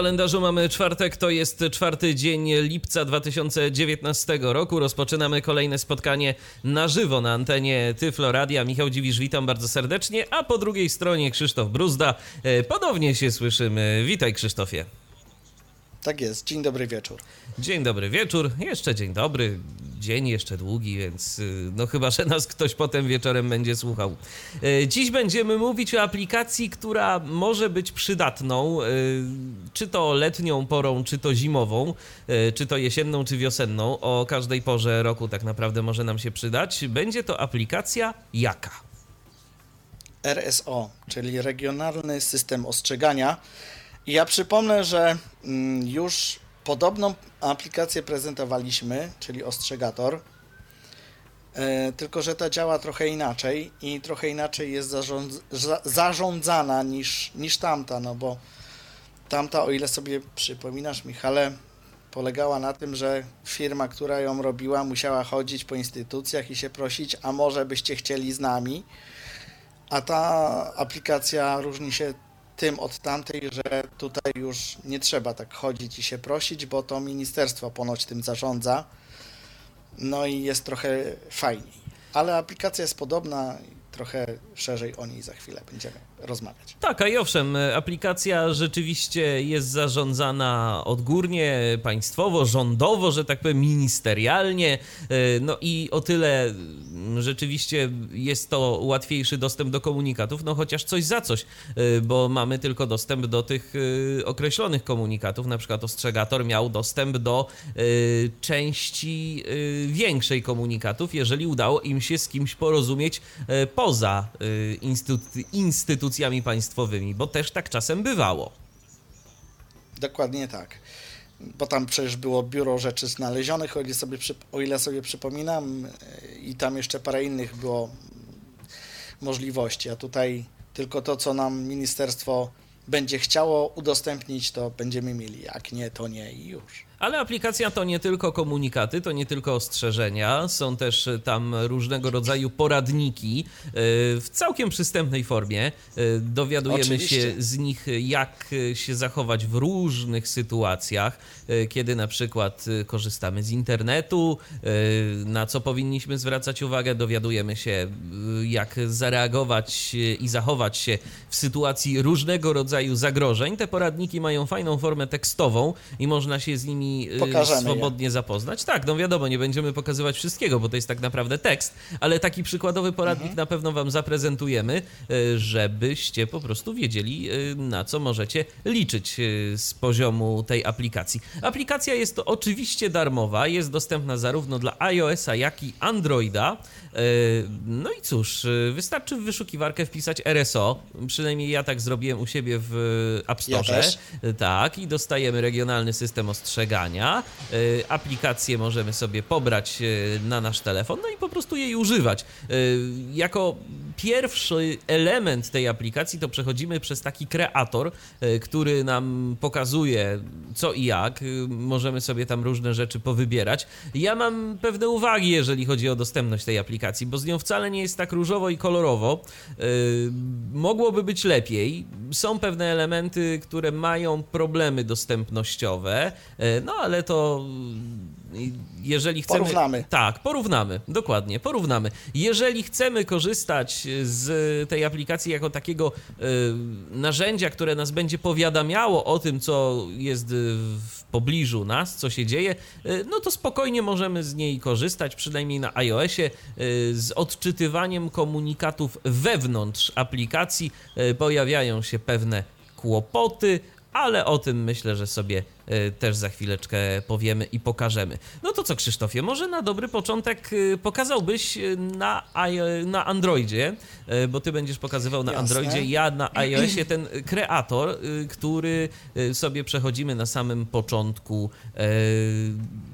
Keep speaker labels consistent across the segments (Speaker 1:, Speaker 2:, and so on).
Speaker 1: Kalendarzu mamy czwartek, to jest czwarty dzień lipca 2019 roku. Rozpoczynamy kolejne spotkanie na żywo na antenie Tyflo Radia. Michał Dziwisz, witam bardzo serdecznie, a po drugiej stronie Krzysztof Bruzda. E, Ponownie się słyszymy. Witaj Krzysztofie.
Speaker 2: Tak jest, dzień dobry wieczór.
Speaker 1: Dzień dobry wieczór, jeszcze dzień dobry, dzień jeszcze długi, więc y, no chyba, że nas ktoś potem wieczorem będzie słuchał. Y, Dziś będziemy mówić o aplikacji, która może być przydatną, y, czy to letnią porą, czy to zimową, czy to jesienną, czy wiosenną. O każdej porze roku tak naprawdę może nam się przydać. Będzie to aplikacja jaka?
Speaker 2: RSO, czyli Regionalny System Ostrzegania. Ja przypomnę, że mm, już podobną aplikację prezentowaliśmy, czyli Ostrzegator, e, tylko że ta działa trochę inaczej i trochę inaczej jest zarządz, za, zarządzana niż, niż tamta, no bo tamta, o ile sobie przypominasz, Michale, polegała na tym, że firma, która ją robiła, musiała chodzić po instytucjach i się prosić, a może byście chcieli z nami. A ta aplikacja różni się tym od tamtej, że tutaj już nie trzeba tak chodzić i się prosić, bo to ministerstwo ponoć tym zarządza. No i jest trochę fajniej. Ale aplikacja jest podobna trochę szerzej o niej za chwilę będziemy rozmawiać.
Speaker 1: Tak, a i owszem, aplikacja rzeczywiście jest zarządzana odgórnie, państwowo, rządowo, że tak powiem, ministerialnie. No i o tyle rzeczywiście jest to łatwiejszy dostęp do komunikatów, no chociaż coś za coś, bo mamy tylko dostęp do tych y, określonych komunikatów. Na przykład ostrzegator miał dostęp do y, części y, większej komunikatów, jeżeli udało im się z kimś porozumieć poza instytucją instytucjami państwowymi, bo też tak czasem bywało.
Speaker 2: Dokładnie tak. Bo tam przecież było biuro rzeczy znalezionych, o ile sobie, o ile sobie przypominam, i tam jeszcze parę innych było możliwości. A tutaj tylko to, co nam ministerstwo będzie chciało udostępnić, to będziemy mieli. Jak nie, to nie i już.
Speaker 1: Ale aplikacja to nie tylko komunikaty, to nie tylko ostrzeżenia, są też tam różnego rodzaju poradniki e, w całkiem przystępnej formie. E, dowiadujemy
Speaker 2: Oczywiście.
Speaker 1: się z nich, jak się zachować w różnych sytuacjach, kiedy na przykład korzystamy z internetu, na co powinniśmy zwracać uwagę, dowiadujemy się, jak zareagować i zachować się w sytuacji różnego rodzaju zagrożeń. Te poradniki mają fajną formę tekstową i można się z nimi
Speaker 2: Pokażemy
Speaker 1: swobodnie
Speaker 2: je.
Speaker 1: zapoznać. Tak, no wiadomo, nie będziemy pokazywać wszystkiego, bo to jest tak naprawdę tekst, ale taki przykładowy poradnik
Speaker 2: Mhm.
Speaker 1: na pewno Wam zaprezentujemy, e, żebyście po prostu wiedzieli, e, na co możecie liczyć z poziomu tej aplikacji. Aplikacja jest to oczywiście darmowa, jest dostępna zarówno dla iOS-a, jak i Androida. No i cóż, wystarczy w wyszukiwarkę wpisać RSO, przynajmniej ja tak zrobiłem u siebie w App
Speaker 2: Ja
Speaker 1: Store.
Speaker 2: też.
Speaker 1: Tak, i dostajemy regionalny system ostrzegania. Y, Aplikację możemy sobie pobrać y, na nasz telefon, no i po prostu jej używać. Y, Jako pierwszy element tej aplikacji to przechodzimy przez taki kreator, y, który nam pokazuje co i jak. Y, Możemy sobie tam różne rzeczy powybierać. Ja mam pewne uwagi, jeżeli chodzi o dostępność tej aplikacji, bo z nią wcale nie jest tak różowo i kolorowo. Y, Mogłoby być lepiej. Są pewne elementy, które mają problemy dostępnościowe, no ale to jeżeli chcemy...
Speaker 2: Porównamy.
Speaker 1: Tak, porównamy, dokładnie, porównamy. Jeżeli chcemy korzystać z tej aplikacji jako takiego y, narzędzia, które nas będzie powiadamiało o tym, co jest y, w pobliżu nas, co się dzieje, y, no to spokojnie możemy z niej korzystać, przynajmniej na iOSie, y, z odczytywaniem komunikatów wewnątrz aplikacji pojawiają się pewne kłopoty, ale o tym myślę, że sobie e, też za chwileczkę powiemy i pokażemy. No to co, Krzysztofie, może na dobry początek e, pokazałbyś e, na, na Androidzie, bo ty będziesz pokazywał na
Speaker 2: Jasne.
Speaker 1: Androidzie, ja na iOSie ten kreator, który sobie przechodzimy na samym początku.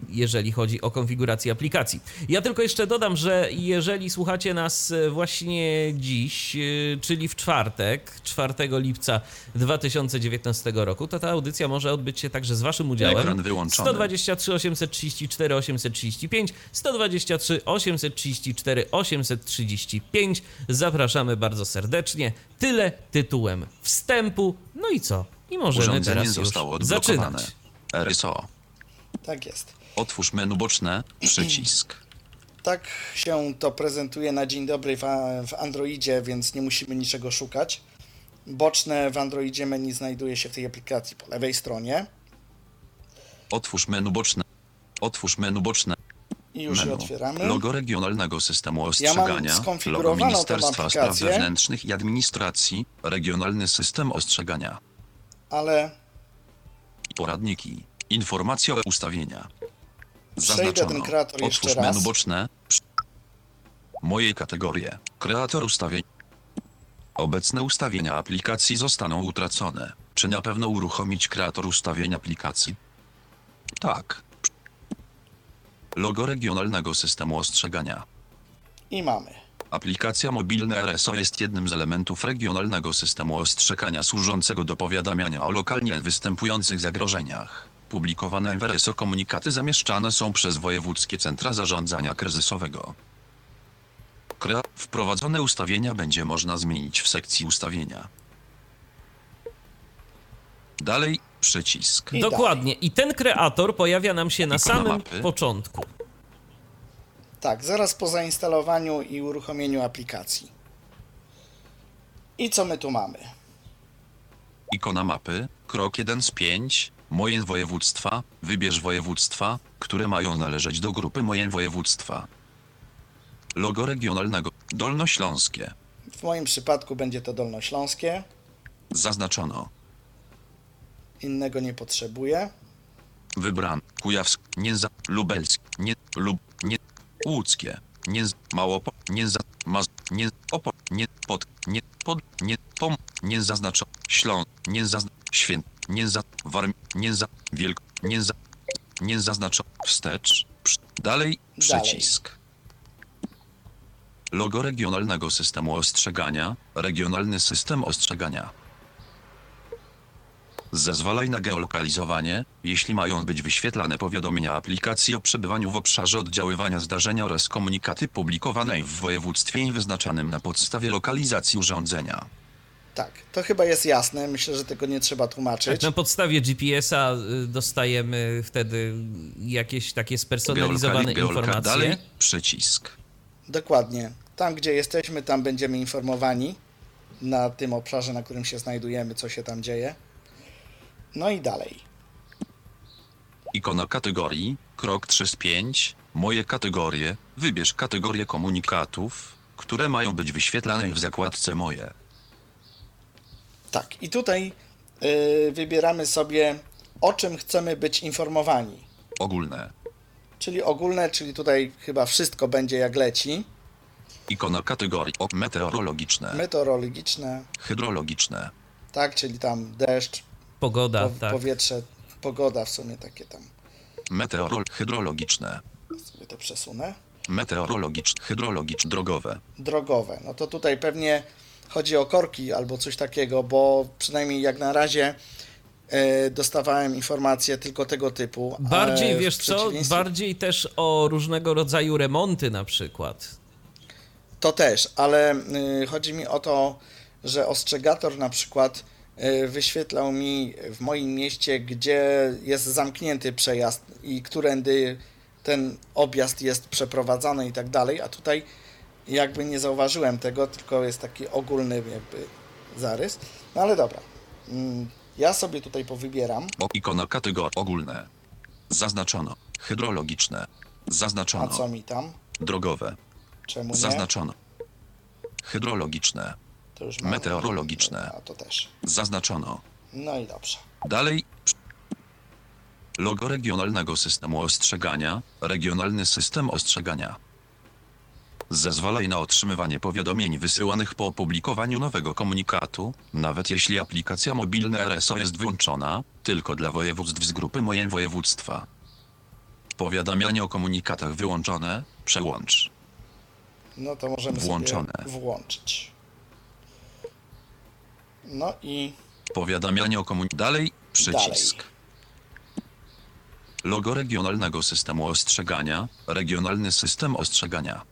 Speaker 1: Jeżeli chodzi o konfigurację aplikacji. Ja tylko jeszcze dodam, że jeżeli słuchacie nas e, właśnie dziś, e, czyli w czwartek, 4 lipca 2019 roku, to ta audycja może odbyć się także z Waszym udziałem.
Speaker 3: Ekran wyłączony.
Speaker 1: 123 834 835, 123 834 835. Zapraszamy bardzo serdecznie. Tyle tytułem wstępu. No i co? I możemy
Speaker 3: Urządzenie
Speaker 1: teraz już zaczynać.
Speaker 3: RSO.
Speaker 2: Tak jest.
Speaker 3: Otwórz menu boczne, przycisk.
Speaker 2: Tak się to prezentuje na dzień dobry w, Androidzie, więc nie musimy niczego szukać. Boczne w Androidzie menu znajduje się w tej aplikacji po lewej stronie
Speaker 3: Otwórz menu boczne. Otwórz menu boczne.
Speaker 2: i już
Speaker 3: Menu.
Speaker 2: otwieramy.
Speaker 3: Logo Regionalnego Systemu Ostrzegania. Logo
Speaker 2: skonfigurowaną tą
Speaker 3: Ministerstwa Spraw. Wewnętrznych i Administracji. Regionalny System Ostrzegania.
Speaker 2: Ale
Speaker 3: Poradniki. Informacja o ustawienia.
Speaker 2: Przejdę ten kreator jeszcze
Speaker 3: Otwórz
Speaker 2: raz.
Speaker 3: menu boczne. Moje kategorie. Kreator ustawień. Obecne ustawienia aplikacji zostaną utracone. Czy na pewno uruchomić kreator ustawień aplikacji? Tak. Logo Regionalnego Systemu Ostrzegania.
Speaker 2: i mamy.
Speaker 3: Aplikacja mobilna RSO jest jednym z elementów regionalnego systemu ostrzegania służącego do powiadamiania o lokalnie występujących zagrożeniach. Publikowane w RSO komunikaty zamieszczane są przez wojewódzkie centra zarządzania kryzysowego. Wprowadzone ustawienia będzie można zmienić w sekcji ustawienia. Dalej przycisk.
Speaker 2: I
Speaker 1: Dokładnie. I ten kreator pojawia nam się na
Speaker 3: Ikona
Speaker 1: samym
Speaker 3: mapy.
Speaker 1: początku.
Speaker 2: Tak, zaraz po zainstalowaniu i uruchomieniu aplikacji. I co my tu mamy?
Speaker 3: Ikona mapy, krok 1 z 5, moje województwa, wybierz województwa, które mają należeć do grupy moje województwa. Logo regionalnego, dolnośląskie,
Speaker 2: W moim przypadku będzie to Dolnośląskie,
Speaker 3: zaznaczono,
Speaker 2: innego nie potrzebuję.
Speaker 3: wybran, kujawsk, nie za, lubelsk, nie, lub, nie, łódzkie, nie, z- małopo, nie. Za, maz, nie, opo, nie, pod, nie, pod, nie, pom, nie zaznaczono, ślą, nie zazna, święt, nie za, warm, nie za, wielk, nie za, nie zaznaczono, wstecz, przy, dalej, przycisk. Logo Regionalnego Systemu Ostrzegania, Regionalny System Ostrzegania. Zezwalaj na geolokalizowanie, jeśli mają być wyświetlane powiadomienia aplikacji o przebywaniu w obszarze oddziaływania zdarzenia oraz komunikaty publikowanej w województwie i wyznaczanym na podstawie lokalizacji urządzenia.
Speaker 2: Tak, to chyba jest jasne. Myślę, że tego nie trzeba tłumaczyć.
Speaker 1: Na podstawie GPS-a dostajemy wtedy jakieś takie spersonalizowane
Speaker 3: Geolokali- geolka-
Speaker 1: informacje.
Speaker 3: Dalej, przycisk.
Speaker 2: Dokładnie. Tam, gdzie jesteśmy, tam będziemy informowani na tym obszarze, na którym się znajdujemy, co się tam dzieje. No i dalej.
Speaker 3: Ikona kategorii, krok 3 z 5, moje kategorie, wybierz kategorię komunikatów, które mają być wyświetlane w zakładce moje.
Speaker 2: Tak, i tutaj y, wybieramy sobie, o czym chcemy być informowani.
Speaker 3: Ogólne.
Speaker 2: Czyli ogólne, czyli tutaj chyba wszystko będzie jak leci.
Speaker 3: Ikona kategorii o meteorologiczne,
Speaker 2: Meteorologiczne,
Speaker 3: hydrologiczne,
Speaker 2: tak, czyli tam deszcz,
Speaker 1: Pogoda,
Speaker 2: po,
Speaker 1: tak.
Speaker 2: powietrze, pogoda w sumie takie tam.
Speaker 3: meteorol hydrologiczne,
Speaker 2: Sobie to przesunę.
Speaker 3: meteorologiczne, hydrologiczne, drogowe,
Speaker 2: drogowe. No to tutaj pewnie chodzi o korki albo coś takiego, bo przynajmniej jak na razie e, dostawałem informacje tylko tego typu.
Speaker 1: Bardziej,
Speaker 2: ale w
Speaker 1: wiesz co,
Speaker 2: przeciwieństwie-
Speaker 1: bardziej też o różnego rodzaju remonty na przykład.
Speaker 2: To też, ale y, chodzi mi o to, że ostrzegator na przykład y, wyświetlał mi w moim mieście, gdzie jest zamknięty przejazd i którędy ten objazd jest przeprowadzany i tak dalej, a tutaj jakby nie zauważyłem tego, tylko jest taki ogólny jakby zarys. No ale dobra. Mm, Ja sobie tutaj powybieram.
Speaker 3: o ikona kategorii ogólne. Zaznaczono, hydrologiczne,
Speaker 2: A
Speaker 3: zaznaczono,
Speaker 2: co mi tam?
Speaker 3: drogowe,
Speaker 2: Czemu nie?
Speaker 3: zaznaczono, hydrologiczne,
Speaker 2: To już mam.
Speaker 3: meteorologiczne.
Speaker 2: A to też.
Speaker 3: zaznaczono.
Speaker 2: No i dobrze.
Speaker 3: Dalej. Logo Regionalnego Systemu Ostrzegania, Regionalny System Ostrzegania. Zezwalaj na otrzymywanie powiadomień wysyłanych po opublikowaniu nowego komunikatu, nawet jeśli aplikacja mobilna RSO jest wyłączona, tylko dla województw z grupy Moje Województwa. Powiadamianie o komunikatach wyłączone. Przełącz.
Speaker 2: No to możemy
Speaker 3: Włączone.
Speaker 2: sobie włączyć. No i
Speaker 3: Powiadamianie o komunikatach. Dalej. Przycisk.
Speaker 2: Dalej.
Speaker 3: Logo regionalnego systemu ostrzegania. Regionalny system ostrzegania.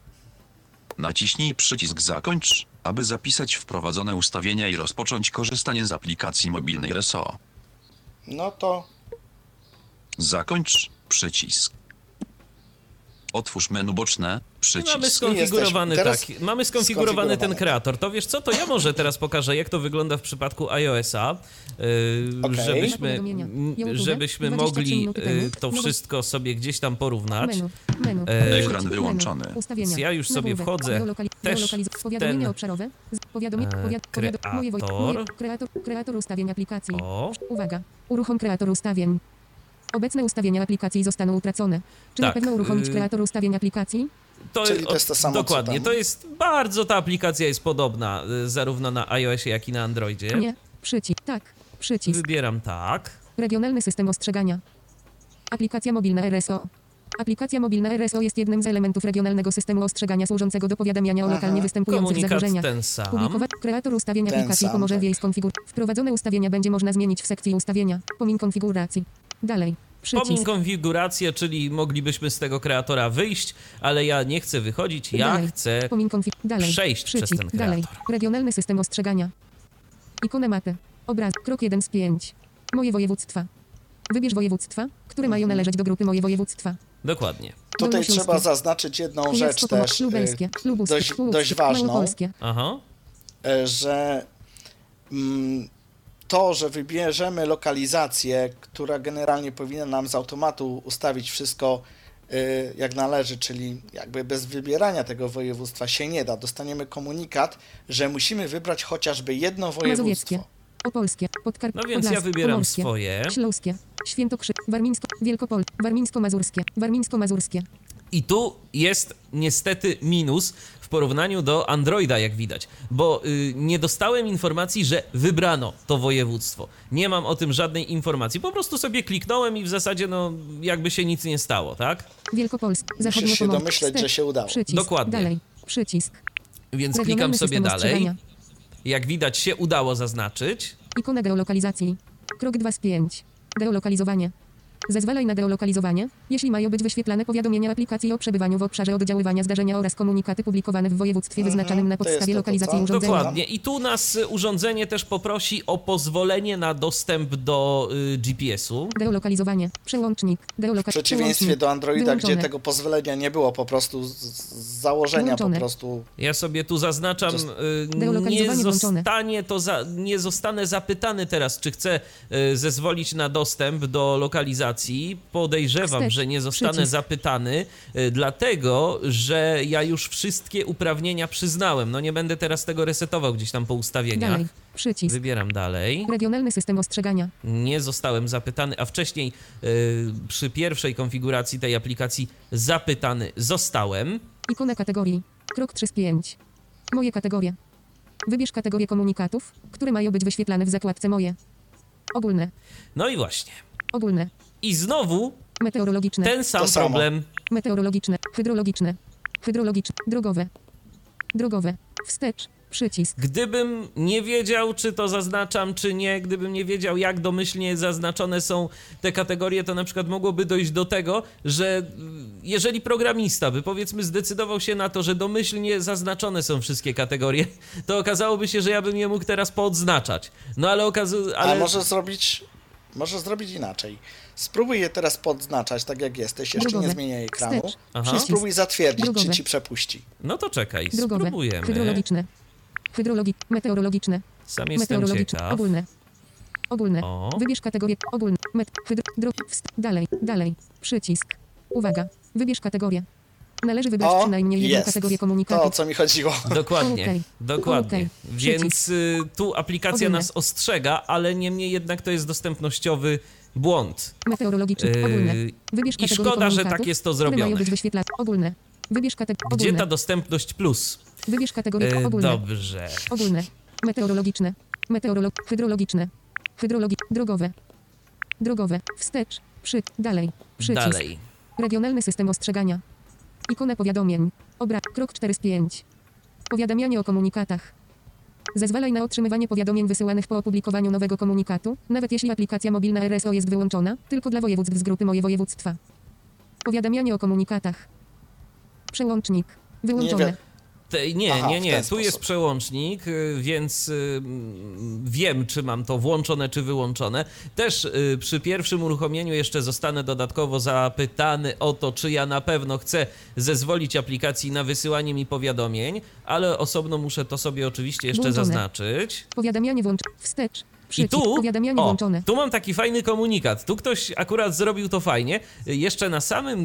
Speaker 3: Naciśnij przycisk zakończ, aby zapisać wprowadzone ustawienia i rozpocząć korzystanie z aplikacji mobilnej RSO.
Speaker 2: no to
Speaker 3: Zakończ przycisk. Otwórz menu boczne. Przycisk.
Speaker 1: Mamy skonfigurowany, tak, mamy skonfigurowany ten
Speaker 2: skonfigurowany.
Speaker 1: kreator. To wiesz co, to ja może teraz pokażę, jak to wygląda w przypadku iOS-a, yy,
Speaker 2: Okej.
Speaker 1: żebyśmy, żebyśmy
Speaker 4: 23
Speaker 1: mogli yy,
Speaker 4: temu.
Speaker 1: to wszystko sobie gdzieś tam porównać.
Speaker 4: Menu, menu,
Speaker 1: E,
Speaker 3: Ekran
Speaker 4: menu,
Speaker 3: wyłączony.
Speaker 4: Ustawienia.
Speaker 1: Ja już sobie wchodzę też w ten,
Speaker 4: obszarowe. Powiadomienie,
Speaker 1: e,
Speaker 4: powiad,
Speaker 1: kreator.
Speaker 4: kreator, kreator ustawień aplikacji.
Speaker 1: O,
Speaker 4: Uwaga. Uruchom kreator ustawień. Obecne ustawienia aplikacji zostaną utracone. Czy na
Speaker 1: Tak,
Speaker 4: pewno uruchomić
Speaker 1: y-
Speaker 4: kreator ustawień aplikacji?
Speaker 1: to,
Speaker 2: Czyli to jest to samo, co
Speaker 1: Dokładnie,
Speaker 2: tam.
Speaker 1: to jest bardzo, ta aplikacja jest podobna y, zarówno na iOSie, jak i na Androidzie.
Speaker 4: Nie. Przycisk. Tak. Przycisk.
Speaker 1: Wybieram tak.
Speaker 4: Regionalny system ostrzegania. Aplikacja mobilna RSO. Aplikacja mobilna RSO jest jednym z elementów regionalnego systemu ostrzegania służącego do powiadamiania o
Speaker 2: Aha.
Speaker 4: lokalnie występujących
Speaker 1: Komunikat
Speaker 4: zagrożeniach.
Speaker 1: ten sam.
Speaker 4: Publikować kreator ustawień
Speaker 2: Ten
Speaker 4: aplikacji
Speaker 2: sam,
Speaker 4: pomoże w
Speaker 2: tak.
Speaker 4: jej skonfiguracji. Wprowadzone ustawienia będzie można zmienić w sekcji ustawienia. Pomin konfiguracji. Dalej.
Speaker 1: Pomin
Speaker 4: Przycisk.
Speaker 1: konfigurację, czyli moglibyśmy z tego kreatora wyjść, ale ja nie chcę wychodzić, ja
Speaker 4: Dalej.
Speaker 1: chcę
Speaker 4: Pomin konfi- Dalej.
Speaker 1: przejść przez
Speaker 4: Przycisk.
Speaker 1: ten
Speaker 4: Dalej.
Speaker 1: kreator.
Speaker 4: Regionalny system ostrzegania. Ikonę mapy. Obraz. Krok 1 z 5. Moje województwa. Wybierz województwa, które mają należeć do grupy Moje województwa.
Speaker 1: Dokładnie.
Speaker 2: tutaj trzeba zaznaczyć jedną rzecz też, y,
Speaker 4: Lubelskie. Lubuskie.
Speaker 2: dość, dość ważną,
Speaker 4: Małopolskie.
Speaker 1: Aha.
Speaker 2: e, że mm, to, że wybierzemy lokalizację, która generalnie powinna nam z automatu ustawić wszystko y, jak należy, czyli jakby bez wybierania tego województwa się nie da. Dostaniemy komunikat, że musimy wybrać chociażby jedno
Speaker 4: Mazowieckie.
Speaker 2: województwo.
Speaker 4: Opolskie. Podkarp-
Speaker 1: No więc ja
Speaker 4: Podlaskie,
Speaker 1: wybieram
Speaker 4: Pomorskie,
Speaker 1: swoje.
Speaker 4: Śląskie. Świętokrzyk. Warmińsko. Wielkopol. Warmińsko-Mazurskie. Warmińsko-Mazurskie.
Speaker 1: I tu jest niestety minus w porównaniu do Androida, jak widać, bo y, nie dostałem informacji, że wybrano to województwo. Nie mam o tym żadnej informacji. Po prostu sobie kliknąłem i w zasadzie, no, jakby się nic nie stało, tak?
Speaker 4: Wielkopolskie.
Speaker 2: Musisz się
Speaker 4: Zachodnio
Speaker 2: domyśleć, że się udało.
Speaker 4: Przycisk.
Speaker 1: Dokładnie.
Speaker 4: Dalej. Przycisk.
Speaker 1: Więc klikam
Speaker 4: Regionalny
Speaker 1: sobie
Speaker 4: system
Speaker 1: dalej.
Speaker 4: ostrzegania.
Speaker 1: Jak widać, się udało zaznaczyć.
Speaker 4: Ikona geolokalizacji. Krok 2 z 5. Geolokalizowanie. Zezwalaj na geolokalizowanie, jeśli mają być wyświetlane powiadomienia aplikacji o przebywaniu w obszarze oddziaływania zdarzenia oraz komunikaty publikowane w województwie
Speaker 2: Mhm,
Speaker 4: wyznaczanym na
Speaker 2: to
Speaker 4: podstawie
Speaker 2: to, to
Speaker 4: lokalizacji
Speaker 2: co?
Speaker 4: urządzenia.
Speaker 1: Dokładnie. I tu nas urządzenie też poprosi o pozwolenie na dostęp do y, GPS-u.
Speaker 4: Geolokalizowanie. Przełącznik.
Speaker 2: W przeciwieństwie do Androida,
Speaker 4: Wyłączone.
Speaker 2: gdzie tego pozwolenia nie było po prostu z, z założenia
Speaker 4: Wyłączone.
Speaker 2: po prostu
Speaker 1: Ja sobie tu zaznaczam, y, nie zostanie to za, nie zostanę zapytany teraz, czy chcę y, zezwolić na dostęp do lokalizacji. Podejrzewam,
Speaker 4: Wstecz.
Speaker 1: że nie zostanę
Speaker 4: Przycisk.
Speaker 1: zapytany, y, dlatego, że ja już wszystkie uprawnienia przyznałem. No nie będę teraz tego resetował gdzieś tam po ustawieniach.
Speaker 4: Dalej. Przycisk.
Speaker 1: Wybieram dalej.
Speaker 4: Regionalny system ostrzegania.
Speaker 1: Nie zostałem zapytany, a wcześniej y, przy pierwszej konfiguracji tej aplikacji zapytany zostałem.
Speaker 4: Ikona kategorii. Krok 3 z 5. Moje kategorie. Wybierz kategorię komunikatów, które mają być wyświetlane w zakładce Moje. Ogólne.
Speaker 1: No i właśnie.
Speaker 4: Ogólne.
Speaker 1: I znowu
Speaker 4: Meteorologiczne.
Speaker 1: ten sam
Speaker 2: To samo.
Speaker 1: problem.
Speaker 4: Meteorologiczne. Hydrologiczne. Hydrologiczne. Drogowe. Drogowe. Wstecz. Przycisk.
Speaker 1: Gdybym nie wiedział, czy to zaznaczam, czy nie, gdybym nie wiedział, jak domyślnie zaznaczone są te kategorie, to na przykład mogłoby dojść do tego, że y, jeżeli programista by powiedzmy zdecydował się na to, że domyślnie zaznaczone są wszystkie kategorie, to okazałoby się, że ja bym je mógł teraz poodznaczać. No ale okazuje, ale
Speaker 2: Ale może zrobić, może zrobić inaczej. Spróbuj je teraz podznaczać, tak jak jesteś, jeszcze nie zmieniaj ekranu.
Speaker 1: Aha.
Speaker 2: I spróbuj zatwierdzić, czy ci przepuści.
Speaker 1: no to czekaj,
Speaker 4: Drogowe.
Speaker 1: spróbujemy.
Speaker 4: Hydrologiczne. Hydrologi. Meteorologiczne.
Speaker 1: Sam jestem
Speaker 4: Meteorologiczne.
Speaker 1: ciekaw.
Speaker 4: Ogólne. Ogólne.
Speaker 1: O.
Speaker 4: Wybierz kategorię. Ogólne. Met. Hydro. Dro. Wst. Dalej. Dalej. Przycisk. Uwaga. Wybierz kategorię. Należy wybrać
Speaker 2: O,
Speaker 4: przynajmniej jedną
Speaker 2: jest.
Speaker 4: kategorię
Speaker 2: To,
Speaker 4: komunikatów.
Speaker 2: o co mi chodziło.
Speaker 1: Dokładnie,
Speaker 4: Okej.
Speaker 1: dokładnie.
Speaker 4: Okej.
Speaker 1: Więc y, tu aplikacja
Speaker 4: Ogólne.
Speaker 1: nas ostrzega, ale niemniej jednak to jest dostępnościowy błąd.
Speaker 4: Meteorologiczne.
Speaker 1: Yy,
Speaker 4: Ogólne. Wybierz
Speaker 1: i
Speaker 4: kategorię
Speaker 1: szkoda, że tak jest to zrobione.
Speaker 4: Ogólne. Wybierz kategorię.
Speaker 1: Gdzie ta dostępność plus?
Speaker 4: Wybierz kategorię.
Speaker 1: Y,
Speaker 4: Ogólne.
Speaker 1: dobrze.
Speaker 4: Ogólne. Meteorologiczne. Meteorolog. Hydrologiczne. Hydrologi. Drogowe. Drogowe. Wstecz. Przy. Dalej. Przycisk.
Speaker 1: Dalej.
Speaker 4: Regionalny system ostrzegania. Ikona powiadomień. Obraz. Krok 4 z 5. Powiadamianie o komunikatach. Zezwalaj na otrzymywanie powiadomień wysyłanych po opublikowaniu nowego komunikatu, nawet jeśli aplikacja mobilna RSO jest wyłączona, tylko dla województw z grupy Moje Województwa. Powiadamianie o komunikatach. Przełącznik. Wyłączone.
Speaker 1: Te, nie,
Speaker 2: Aha,
Speaker 1: nie, nie. Tu jest
Speaker 2: sposób.
Speaker 1: przełącznik, y, więc y, wiem, czy mam to włączone, czy wyłączone. Też y, przy pierwszym uruchomieniu jeszcze zostanę dodatkowo zapytany o to, czy ja na pewno chcę zezwolić aplikacji na wysyłanie mi powiadomień, ale osobno muszę to sobie oczywiście jeszcze
Speaker 4: Włączone.
Speaker 1: zaznaczyć.
Speaker 4: Powiadamianie włączone. Wstecz.
Speaker 1: I
Speaker 4: Przycisk.
Speaker 1: tu,
Speaker 4: Powiadamianie
Speaker 1: o,
Speaker 4: włączone.
Speaker 1: tu mam taki fajny komunikat. Tu ktoś akurat zrobił to fajnie. Jeszcze na samym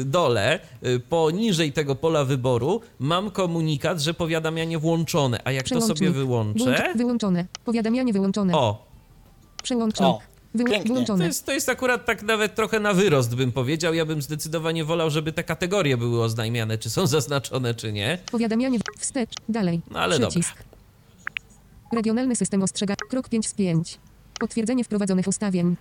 Speaker 1: y, dole, y, poniżej tego pola wyboru, mam komunikat, że powiadamianie włączone. A jak to sobie wyłączę.
Speaker 4: Włącz- wyłączone. Powiadamianie wyłączone.
Speaker 1: O,
Speaker 4: Przełącznik.
Speaker 2: O,
Speaker 1: to
Speaker 4: wyłączone.
Speaker 1: jest, to jest akurat tak nawet trochę na wyrost, bym powiedział. Ja bym zdecydowanie wolał, żeby te kategorie były oznajmiane, czy są zaznaczone, czy nie.
Speaker 4: Powiadamianie wstecz. Dalej.
Speaker 1: No ale
Speaker 4: Przycisk. Regionalny system ostrzega. Krok 5 z 5. Potwierdzenie wprowadzonych ustawień.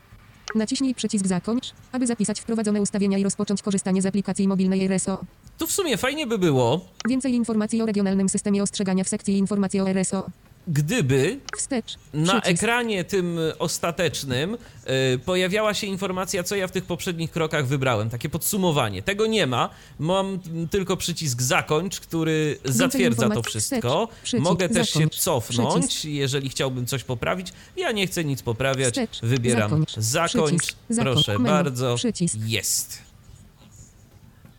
Speaker 4: Naciśnij przycisk zakończ, aby zapisać wprowadzone ustawienia i rozpocząć korzystanie z aplikacji mobilnej RSO.
Speaker 1: Tu w sumie fajnie by było,
Speaker 4: Więcej informacji o regionalnym systemie ostrzegania w sekcji Informacje o RSO.
Speaker 1: Gdyby
Speaker 4: Wstecz.
Speaker 1: na ekranie tym ostatecznym y, pojawiała się informacja, co ja w tych poprzednich krokach wybrałem. Takie podsumowanie. Tego nie ma. Mam tylko przycisk zakończ, który zatwierdza to wszystko.
Speaker 4: Wstecz. Przycisk
Speaker 1: Mogę też się
Speaker 4: zakończ.
Speaker 1: cofnąć,
Speaker 4: Przycisk.
Speaker 1: jeżeli chciałbym coś poprawić. Ja nie chcę nic poprawiać.
Speaker 4: Wstecz.
Speaker 1: Wybieram
Speaker 4: Zakończ.
Speaker 1: zakończ.
Speaker 4: Przycisk. Zakończ.
Speaker 1: Proszę
Speaker 4: Menu.
Speaker 1: bardzo.
Speaker 4: Przycisk.
Speaker 1: Jest.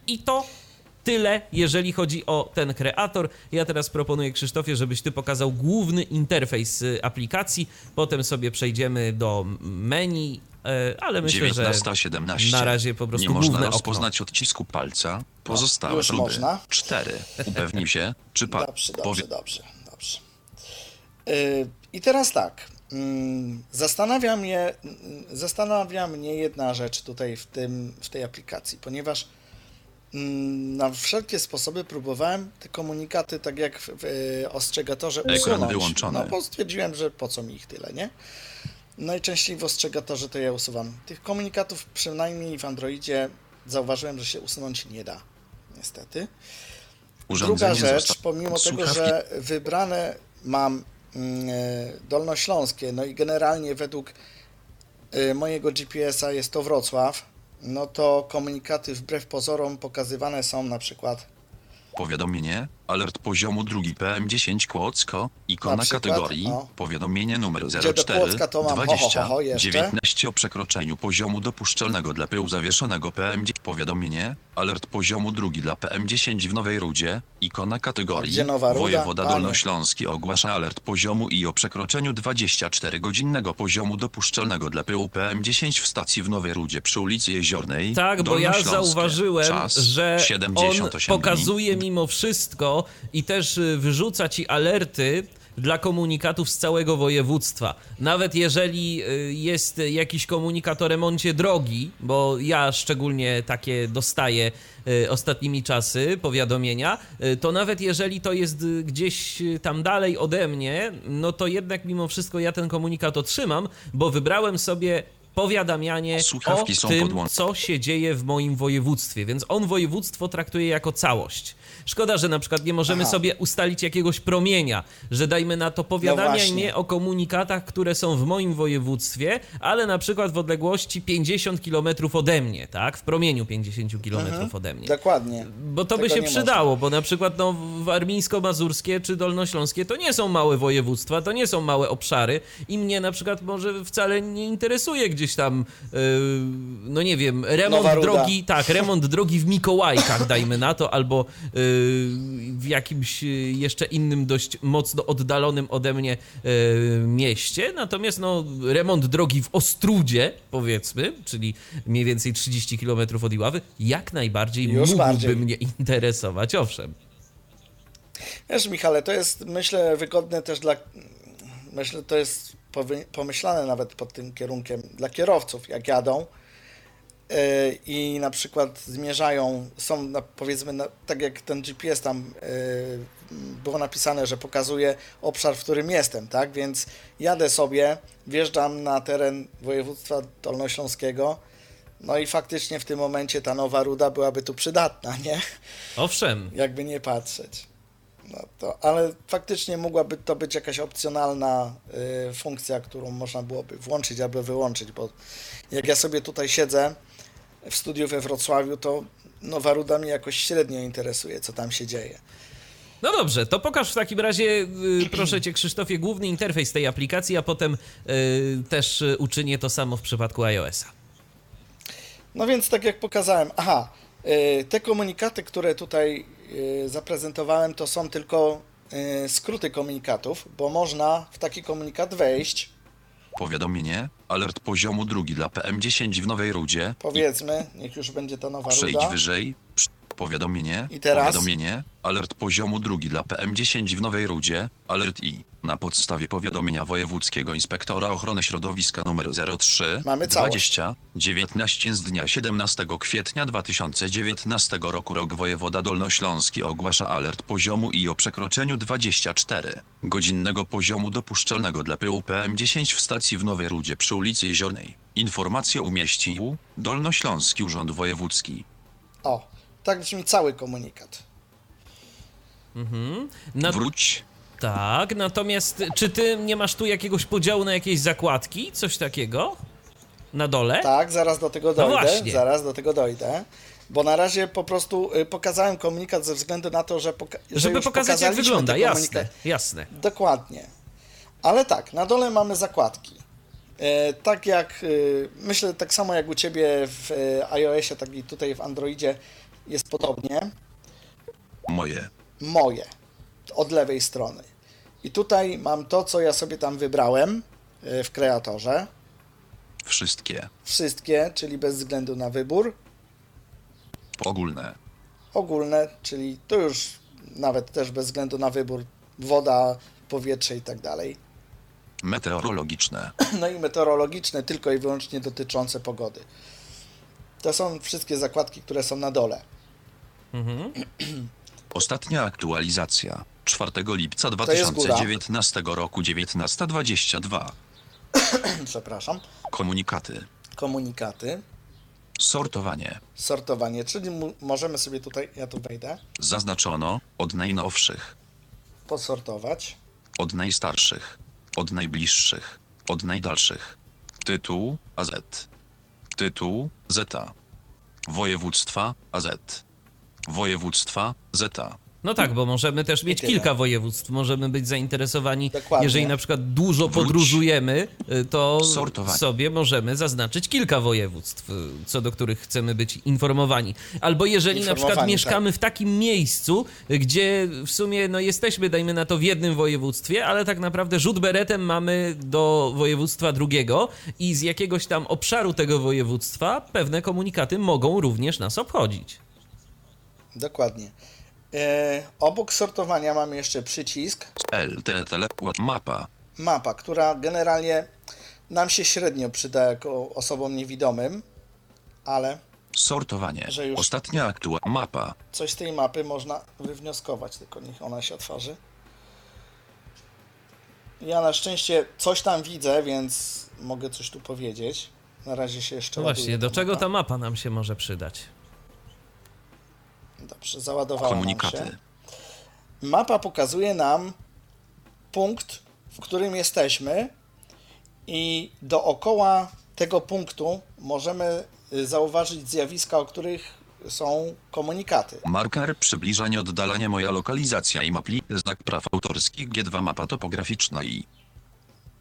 Speaker 1: I to tyle, jeżeli chodzi o ten kreator. Ja teraz proponuję Krzysztofie, żebyś ty pokazał główny interfejs y, aplikacji. Potem sobie przejdziemy do menu, e, ale myślę, że
Speaker 3: 19.17.
Speaker 1: na razie po prostu
Speaker 3: Nie można
Speaker 1: główne okno.
Speaker 3: rozpoznać odcisku palca. Pozostałe
Speaker 2: już
Speaker 3: próby.
Speaker 2: można.
Speaker 3: 4. Upewnij się, czy pa...
Speaker 2: Dobrze, dobrze, dobrze, dobrze. Yy, I teraz tak. mm, Zastanawia mnie, mm, zastanawia mnie jedna rzecz tutaj w, tym, w tej aplikacji, ponieważ na wszelkie sposoby próbowałem te komunikaty, tak jak w, w e, ostrzegatorze,
Speaker 3: Ekran
Speaker 2: usunąć.
Speaker 3: wyłączony.
Speaker 2: No bo stwierdziłem, że po co mi ich tyle, nie? Najczęściej w ostrzegatorze to ja usuwam. Tych komunikatów, przynajmniej w Androidzie, zauważyłem, że się usunąć nie da. Niestety. Druga rzecz, pomimo tego, że wybrane mam mm, e, dolnośląskie, no i generalnie według e, mojego GPS-a jest to Wrocław, no to komunikaty wbrew pozorom pokazywane są na przykład
Speaker 3: Powiadomienie, alert poziomu drugi PM10 Kłodzko, ikona
Speaker 2: Na przykład,
Speaker 3: kategorii,
Speaker 2: o.
Speaker 3: powiadomienie numer
Speaker 2: Gdzie do
Speaker 3: 04
Speaker 2: Kłodzka to mam ho, ho,
Speaker 3: 20
Speaker 2: ho, ho, jeszcze.
Speaker 3: 19 o przekroczeniu poziomu dopuszczalnego dla pyłu zawieszonego PM10 powiadomienie, alert poziomu drugi dla PM10 w Nowej Rudzie, ikona kategorii,
Speaker 2: Gdzie Nowa Ruda?
Speaker 3: wojewoda
Speaker 2: Panie.
Speaker 3: dolnośląski ogłasza alert poziomu i o przekroczeniu 24-godzinnego poziomu dopuszczalnego dla pyłu PM10 w stacji w Nowej Rudzie przy ulicy Jeziornej,
Speaker 1: Tak, bo ja zauważyłem,
Speaker 3: Czas
Speaker 1: że on
Speaker 3: 78
Speaker 1: pokazuje
Speaker 3: dni.
Speaker 1: mimo wszystko i też y, wyrzuca ci alerty dla komunikatów z całego województwa. Nawet jeżeli y, jest jakiś komunikat o remoncie drogi, bo ja szczególnie takie dostaję y, ostatnimi czasy powiadomienia, to nawet jeżeli to jest gdzieś tam dalej ode mnie, no to jednak mimo wszystko ja ten komunikat otrzymam, bo wybrałem sobie powiadamianie
Speaker 3: Słuchawki
Speaker 1: o tym, co się dzieje w moim województwie, więc on województwo traktuje jako całość. Szkoda, że na przykład nie możemy
Speaker 2: Aha.
Speaker 1: sobie ustalić jakiegoś promienia, że dajmy na to powiadamiaj
Speaker 2: właśnie.
Speaker 1: mnie o komunikatach, które są w moim województwie, ale na przykład w odległości 50 km ode mnie, tak? W promieniu 50 km
Speaker 2: Mhm.
Speaker 1: ode mnie.
Speaker 2: dokładnie.
Speaker 1: Bo to by
Speaker 2: Tego
Speaker 1: się
Speaker 2: nie
Speaker 1: przydało, bo na przykład no, warmińsko-mazurskie czy dolnośląskie to nie są małe województwa, to nie są małe obszary i mnie na przykład może wcale nie interesuje gdzieś tam, yy, no nie wiem, remont drogi, tak, remont drogi w Mikołajkach, dajmy na to, albo yy, w jakimś yy, jeszcze innym dość mocno oddalonym ode mnie mieście, natomiast no remont drogi w Ostrudzie, powiedzmy, czyli mniej więcej 30 km od Iławy, jak najbardziej
Speaker 2: Już
Speaker 1: mógłby
Speaker 2: bardziej.
Speaker 1: mnie interesować, owszem.
Speaker 2: Wiesz, Michale, to jest, myślę, wygodne też dla. Myślę, to jest pomyślane nawet pod tym kierunkiem dla kierowców, jak jadą yy, i na przykład zmierzają, są na, powiedzmy, na, tak jak ten GPS tam yy, było napisane, że pokazuje obszar, w którym jestem, tak? Więc jadę sobie, wjeżdżam na teren województwa dolnośląskiego, No i faktycznie w tym momencie ta nowa ruda byłaby tu przydatna, nie?
Speaker 1: Owszem,
Speaker 2: Jakby nie patrzeć. No to, ale faktycznie mogłaby to być jakaś opcjonalna y, funkcja, którą można byłoby włączyć albo wyłączyć, bo jak ja sobie tutaj siedzę w studiu we Wrocławiu, to Nowa Ruda mnie jakoś średnio interesuje, co tam się dzieje.
Speaker 1: No dobrze, to pokaż w takim razie, y, proszę cię, Krzysztofie, główny interfejs tej aplikacji, a potem y, też uczynię to samo w przypadku iOS-a.
Speaker 2: No więc tak jak pokazałem, aha, y, te komunikaty, które tutaj zaprezentowałem, to są tylko y, skróty komunikatów, bo można w taki komunikat wejść,
Speaker 3: Powiadomienie. Alert poziomu drugi dla PM10 w Nowej Rudzie.
Speaker 2: powiedzmy, niech już będzie ta nowa
Speaker 3: Przejdź
Speaker 2: ruda.
Speaker 3: wyżej. Powiadomienie.
Speaker 2: I teraz?
Speaker 3: Powiadomienie. Alert poziomu drugi dla PM10 w Nowej Rudzie. Alert I. Na podstawie powiadomienia Wojewódzkiego Inspektora Ochrony Środowiska nr 03
Speaker 2: Mamy całość.
Speaker 3: 20 19 z dnia 17 kwietnia 2019 roku rok wojewoda dolnośląski ogłasza alert poziomu I o przekroczeniu 24 godzinnego poziomu dopuszczalnego dla pyłu PM10 w stacji w Nowej Rudzie przy ulicy Jeziornej. Informację umieścił Dolnośląski Urząd Wojewódzki.
Speaker 2: O, tak brzmi cały komunikat.
Speaker 1: Na,
Speaker 3: Wróć.
Speaker 1: tak, natomiast czy ty nie masz tu jakiegoś podziału na jakieś zakładki? Coś takiego? Na dole?
Speaker 2: Tak, zaraz do tego dojdę,
Speaker 1: No właśnie.
Speaker 2: zaraz do tego dojdę. Bo na razie po prostu y, pokazałem komunikat ze względu na to, że, poka- że
Speaker 1: Żeby
Speaker 2: już
Speaker 1: pokazać jak wygląda, jasne, jasne.
Speaker 2: Dokładnie. Ale tak, na dole mamy zakładki. E, tak jak, y, myślę tak samo jak u Ciebie w e, iOSie, tak i tutaj w Androidzie jest podobnie.
Speaker 3: Moje.
Speaker 2: Moje, od lewej strony. I tutaj mam to, co ja sobie tam wybrałem e, w kreatorze.
Speaker 3: Wszystkie.
Speaker 2: Wszystkie, czyli bez względu na wybór.
Speaker 3: Ogólne.
Speaker 2: ogólne, czyli to już nawet też bez względu na wybór woda, powietrze i tak dalej.
Speaker 3: Meteorologiczne.
Speaker 2: No i meteorologiczne tylko i wyłącznie dotyczące pogody. To są wszystkie zakładki, które są na dole.
Speaker 1: Mhm.
Speaker 3: Ostatnia aktualizacja. 4 lipca
Speaker 2: jest góra.
Speaker 3: 2019 roku 19.22.
Speaker 2: Przepraszam.
Speaker 3: Komunikaty.
Speaker 2: Komunikaty,
Speaker 3: Sortowanie.
Speaker 2: sortowanie, czyli możemy sobie tutaj, ja tu wejdę,
Speaker 3: Zaznaczono od najnowszych,
Speaker 2: posortować.
Speaker 3: od najstarszych, od najbliższych, od najdalszych. Tytuł AZ. Tytuł ZA. Województwa AZ. Województwa ZA.
Speaker 1: No tak, bo możemy też mieć kilka województw. Możemy być zainteresowani,
Speaker 2: Dokładnie.
Speaker 1: jeżeli na przykład dużo
Speaker 3: Wróć.
Speaker 1: podróżujemy, y, to
Speaker 3: Sortowanie.
Speaker 1: sobie możemy zaznaczyć kilka województw, y, co do których chcemy być informowani. Albo jeżeli na przykład mieszkamy w takim miejscu, gdzie w sumie no jesteśmy, dajmy na to, w jednym województwie, ale tak naprawdę rzut beretem mamy do województwa drugiego i z jakiegoś tam obszaru tego województwa pewne komunikaty mogą również nas obchodzić.
Speaker 2: Dokładnie. E, obok sortowania mamy jeszcze przycisk
Speaker 3: LT Telepłat Mapa.
Speaker 2: mapa, która generalnie nam się średnio przyda jako osobom niewidomym, ale
Speaker 3: Sortowanie.
Speaker 2: Że już-
Speaker 3: Ostatnia aktualna mapa.
Speaker 2: coś z tej mapy można wywnioskować, tylko niech ona się otworzy. Ja na szczęście coś tam widzę, więc mogę coś tu powiedzieć. Na razie się jeszcze
Speaker 1: No właśnie, do czego
Speaker 2: mapa.
Speaker 1: ta mapa nam się może przydać?
Speaker 2: Dobrze, załadowała nam
Speaker 3: Komunikaty.
Speaker 2: się. Mapa pokazuje nam punkt, w którym jesteśmy i dookoła tego punktu możemy y, zauważyć zjawiska, o których są komunikaty.
Speaker 3: Marker przybliżanie oddalanie moja lokalizacja i mapli. Znak praw autorskich G2 mapa topograficzna i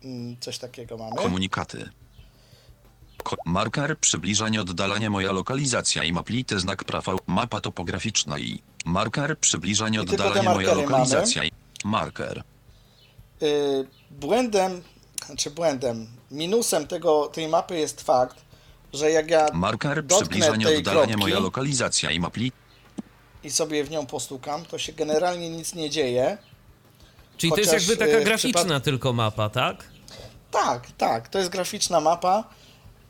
Speaker 2: Mm, Coś takiego mamy.
Speaker 3: komunikaty. Marker przybliżanie oddalanie moja lokalizacja i maplity znak praw au- mapa topograficzna i marker przybliżanie
Speaker 2: I
Speaker 3: oddalanie moja lokalizacja i marker.
Speaker 2: Y, Błędem, czy błędem, minusem tego, tej mapy jest fakt, że jak ja
Speaker 3: Marker przybliżanie
Speaker 2: tej
Speaker 3: oddalanie
Speaker 2: kropki
Speaker 3: moja lokalizacja i mapli
Speaker 2: i sobie w nią postukam, to się generalnie nic nie dzieje.
Speaker 1: Czyli to jest jakby taka
Speaker 2: y,
Speaker 1: graficzna
Speaker 2: przypad-
Speaker 1: tylko mapa, tak?
Speaker 2: Tak, tak, to jest graficzna mapa.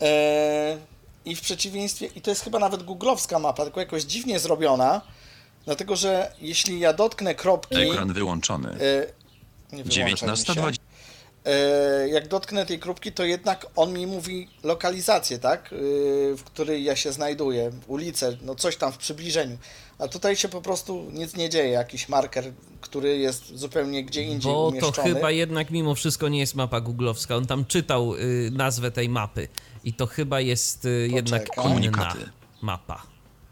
Speaker 2: E, I w przeciwieństwie, i to jest chyba nawet googlowska mapa, tylko jakoś dziwnie zrobiona, dlatego że jeśli ja dotknę kropki.
Speaker 3: ekran wyłączony.
Speaker 2: e, nie wyłączaj mi się,
Speaker 3: 19.20
Speaker 2: e, jak dotknę tej kropki, to jednak on mi mówi lokalizację, tak? E, w której ja się znajduję, ulicę, no coś tam w przybliżeniu. A tutaj się po prostu nic nie dzieje, jakiś marker, który jest zupełnie gdzie indziej
Speaker 1: Bo to
Speaker 2: umieszczony.
Speaker 1: chyba jednak mimo wszystko nie jest mapa googlowska. On tam czytał y, nazwę tej mapy. I to chyba jest y, jednak inna
Speaker 3: Komunikaty.
Speaker 1: mapa.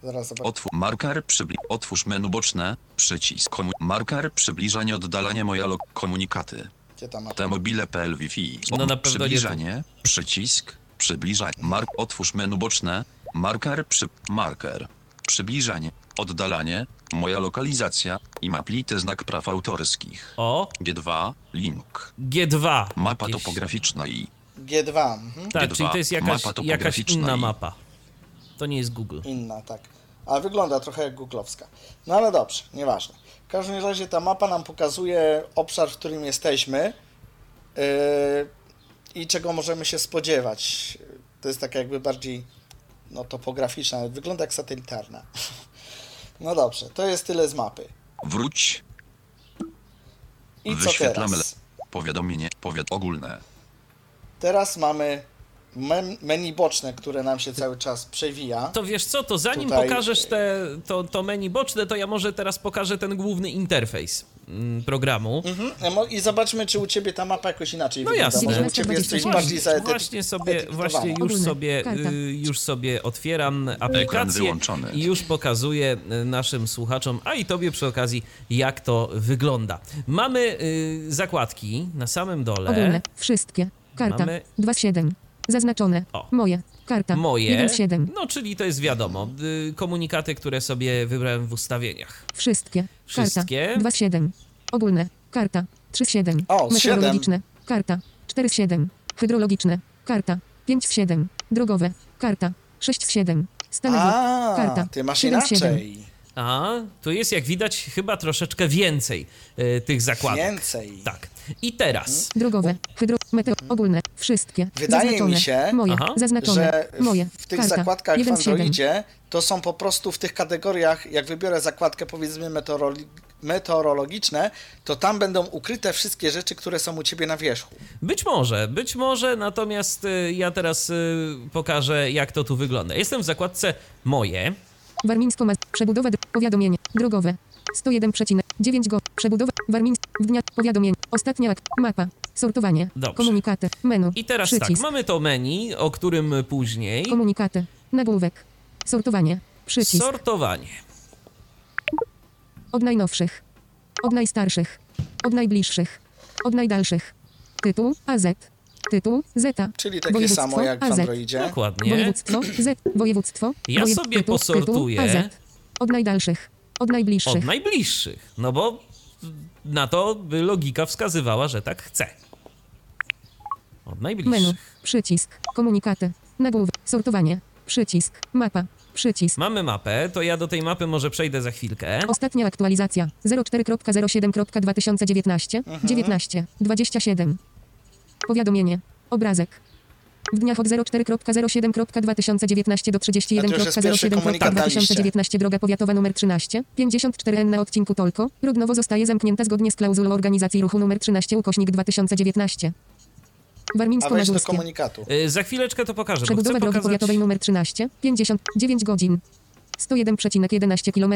Speaker 2: Zaraz zobaczę.
Speaker 3: Otwórz marker przybli... Otwórz menu boczne. Przycisk. Komu... Marker przybliżanie oddalanie moja lo... komunikaty.
Speaker 2: Gdzie ta mapa?
Speaker 3: Te mobile.pl Wi-Fi.
Speaker 1: No na pewno nie
Speaker 3: Przybliżanie. Przycisk. Przybliżanie. Mark. Otwórz menu boczne. Marker przy... Marker. Przybliżanie. Oddalanie. Moja lokalizacja. I maplity znak praw autorskich.
Speaker 1: O,
Speaker 3: G2. Link.
Speaker 1: G2.
Speaker 3: Mapa
Speaker 1: Jakieś-
Speaker 3: topograficzna i...
Speaker 2: G2. Mhm.
Speaker 1: Tak,
Speaker 3: G2.
Speaker 1: czyli to jest jakaś,
Speaker 3: Mapa
Speaker 1: jakaś inna
Speaker 3: i-
Speaker 1: mapa. To nie jest Google.
Speaker 2: Inna, tak. A wygląda trochę jak googlowska. No ale dobrze, nieważne. W każdym razie ta mapa nam pokazuje obszar, w którym jesteśmy yy, i czego możemy się spodziewać. To jest taka jakby bardziej no, topograficzna, ale wygląda jak satelitarna. No dobrze, to jest tyle z mapy.
Speaker 3: Wróć.
Speaker 2: I co
Speaker 3: Wyświetlamy
Speaker 2: teraz?
Speaker 3: Powiadomienie. Powiat ogólne.
Speaker 2: Teraz mamy men- menu boczne, które nam się cały czas przewija.
Speaker 1: To wiesz co, to zanim
Speaker 2: Tutaj-
Speaker 1: pokażesz te, to, to menu boczne, to ja może teraz pokażę ten główny interfejs mm, programu.
Speaker 2: Mhm. I zobaczmy, czy u Ciebie ta mapa jakoś inaczej
Speaker 1: No
Speaker 2: wygląda.
Speaker 1: jasne.
Speaker 2: Może u Ciebie jest coś
Speaker 4: Właśnie-
Speaker 2: bardziej zaetykietowane.
Speaker 1: Właśnie sobie, właśnie już sobie, y, już sobie otwieram aplikację
Speaker 3: wyłączony.
Speaker 1: i już pokazuję y, naszym słuchaczom, a i tobie przy okazji, jak to wygląda. Mamy y, zakładki na samym dole.
Speaker 4: Ogólne. Wszystkie. Karta.
Speaker 1: Mamy-
Speaker 4: 2 z 7. Zaznaczone.
Speaker 1: O.
Speaker 4: Moje. Karta.
Speaker 1: Moje.
Speaker 4: 1 z 7.
Speaker 1: No, czyli to jest wiadomo. y, Komunikaty, które sobie wybrałem w ustawieniach.
Speaker 4: Wszystkie.
Speaker 1: Wszystkie?
Speaker 4: Karta. 2 z 7. Ogólne. Karta. 3 z 7.
Speaker 2: O,
Speaker 4: Meteorologiczne. Karta. 4 z 7. Hydrologiczne. Karta. 5 z 7. Drogowe. Karta. 6 z 7. Stanowi. Karta.
Speaker 2: ty masz
Speaker 4: 7 z 7.
Speaker 2: inaczej.
Speaker 1: A, tu jest jak widać chyba troszeczkę więcej y, tych zakładek.
Speaker 2: Więcej.
Speaker 1: Tak. I teraz.
Speaker 4: Drogowe. Hydro. Meteo. Ogólne. Wszystkie.
Speaker 2: Wydaje mi
Speaker 4: Zaznaczone.
Speaker 2: się,
Speaker 4: Moje.
Speaker 1: Aha.
Speaker 4: Zaznaczone.
Speaker 2: że w,
Speaker 4: Moje.
Speaker 2: w tych
Speaker 4: Karta.
Speaker 2: zakładkach w
Speaker 4: 1 z 7.
Speaker 2: Androidzie to są po prostu w tych kategoriach, jak wybiorę zakładkę powiedzmy meteorolo- meteorologiczne, to tam będą ukryte wszystkie rzeczy, które są u Ciebie na wierzchu.
Speaker 1: Być może, być może, natomiast y, ja teraz y, pokażę, jak to tu wygląda. Jestem w zakładce moje.
Speaker 4: Warmińsko ma przebudowa dr- powiadomienie drogowe 101,9 go. Przebudowa Warmińsk w dnia powiadomienie ostatnia ak- mapa. Sortowanie.
Speaker 1: Dobrze.
Speaker 4: komunikaty. Menu.
Speaker 1: I teraz
Speaker 4: przycisk.
Speaker 1: tak, mamy to menu, o którym później.
Speaker 4: komunikaty. Nagłówek. Sortowanie. Przycisk.
Speaker 1: Sortowanie.
Speaker 4: od najnowszych. Od najstarszych. Od najbliższych. Od najdalszych. Tytuł AZ tytuł Zeta
Speaker 2: Czyli takie
Speaker 4: Województwo
Speaker 2: samo jak w
Speaker 4: AZ.
Speaker 2: Androidzie.
Speaker 1: Dokładnie.
Speaker 4: województwo Z. Województwo.
Speaker 1: Ja
Speaker 4: wojew-
Speaker 1: sobie
Speaker 4: tytuł,
Speaker 1: posortuję.
Speaker 4: tytuł AZ od najdalszych od najbliższych
Speaker 1: Od najbliższych. No bo na to by logika wskazywała, że tak chce. Od najbliższych.
Speaker 4: Menu. Przycisk. Komunikaty. Nagłówek. Sortowanie. Przycisk. Mapa. Przycisk.
Speaker 1: Mamy mapę, to ja do tej mapy może przejdę za chwilkę.
Speaker 4: Ostatnia aktualizacja. 04.07.2019. 19. 27. Powiadomienie. Obrazek. W dniach od 04.07.2019 do
Speaker 2: A to już jest pierwszy komunikat na liście.
Speaker 4: 31.07.2019 droga powiatowa numer 13, 54N na odcinku Tolko, Rudnowo zostaje zamknięta zgodnie z klauzulą organizacji ruchu numer 13 ukośnik 2019.
Speaker 2: A weź do
Speaker 4: Warmińsko-Mazurskie.
Speaker 2: komunikatu.
Speaker 1: Y, za chwileczkę to pokażę,
Speaker 4: Przebudowa drogi
Speaker 1: pokazać...
Speaker 4: powiatowej numer 13, 59 godzin. 101,11 km.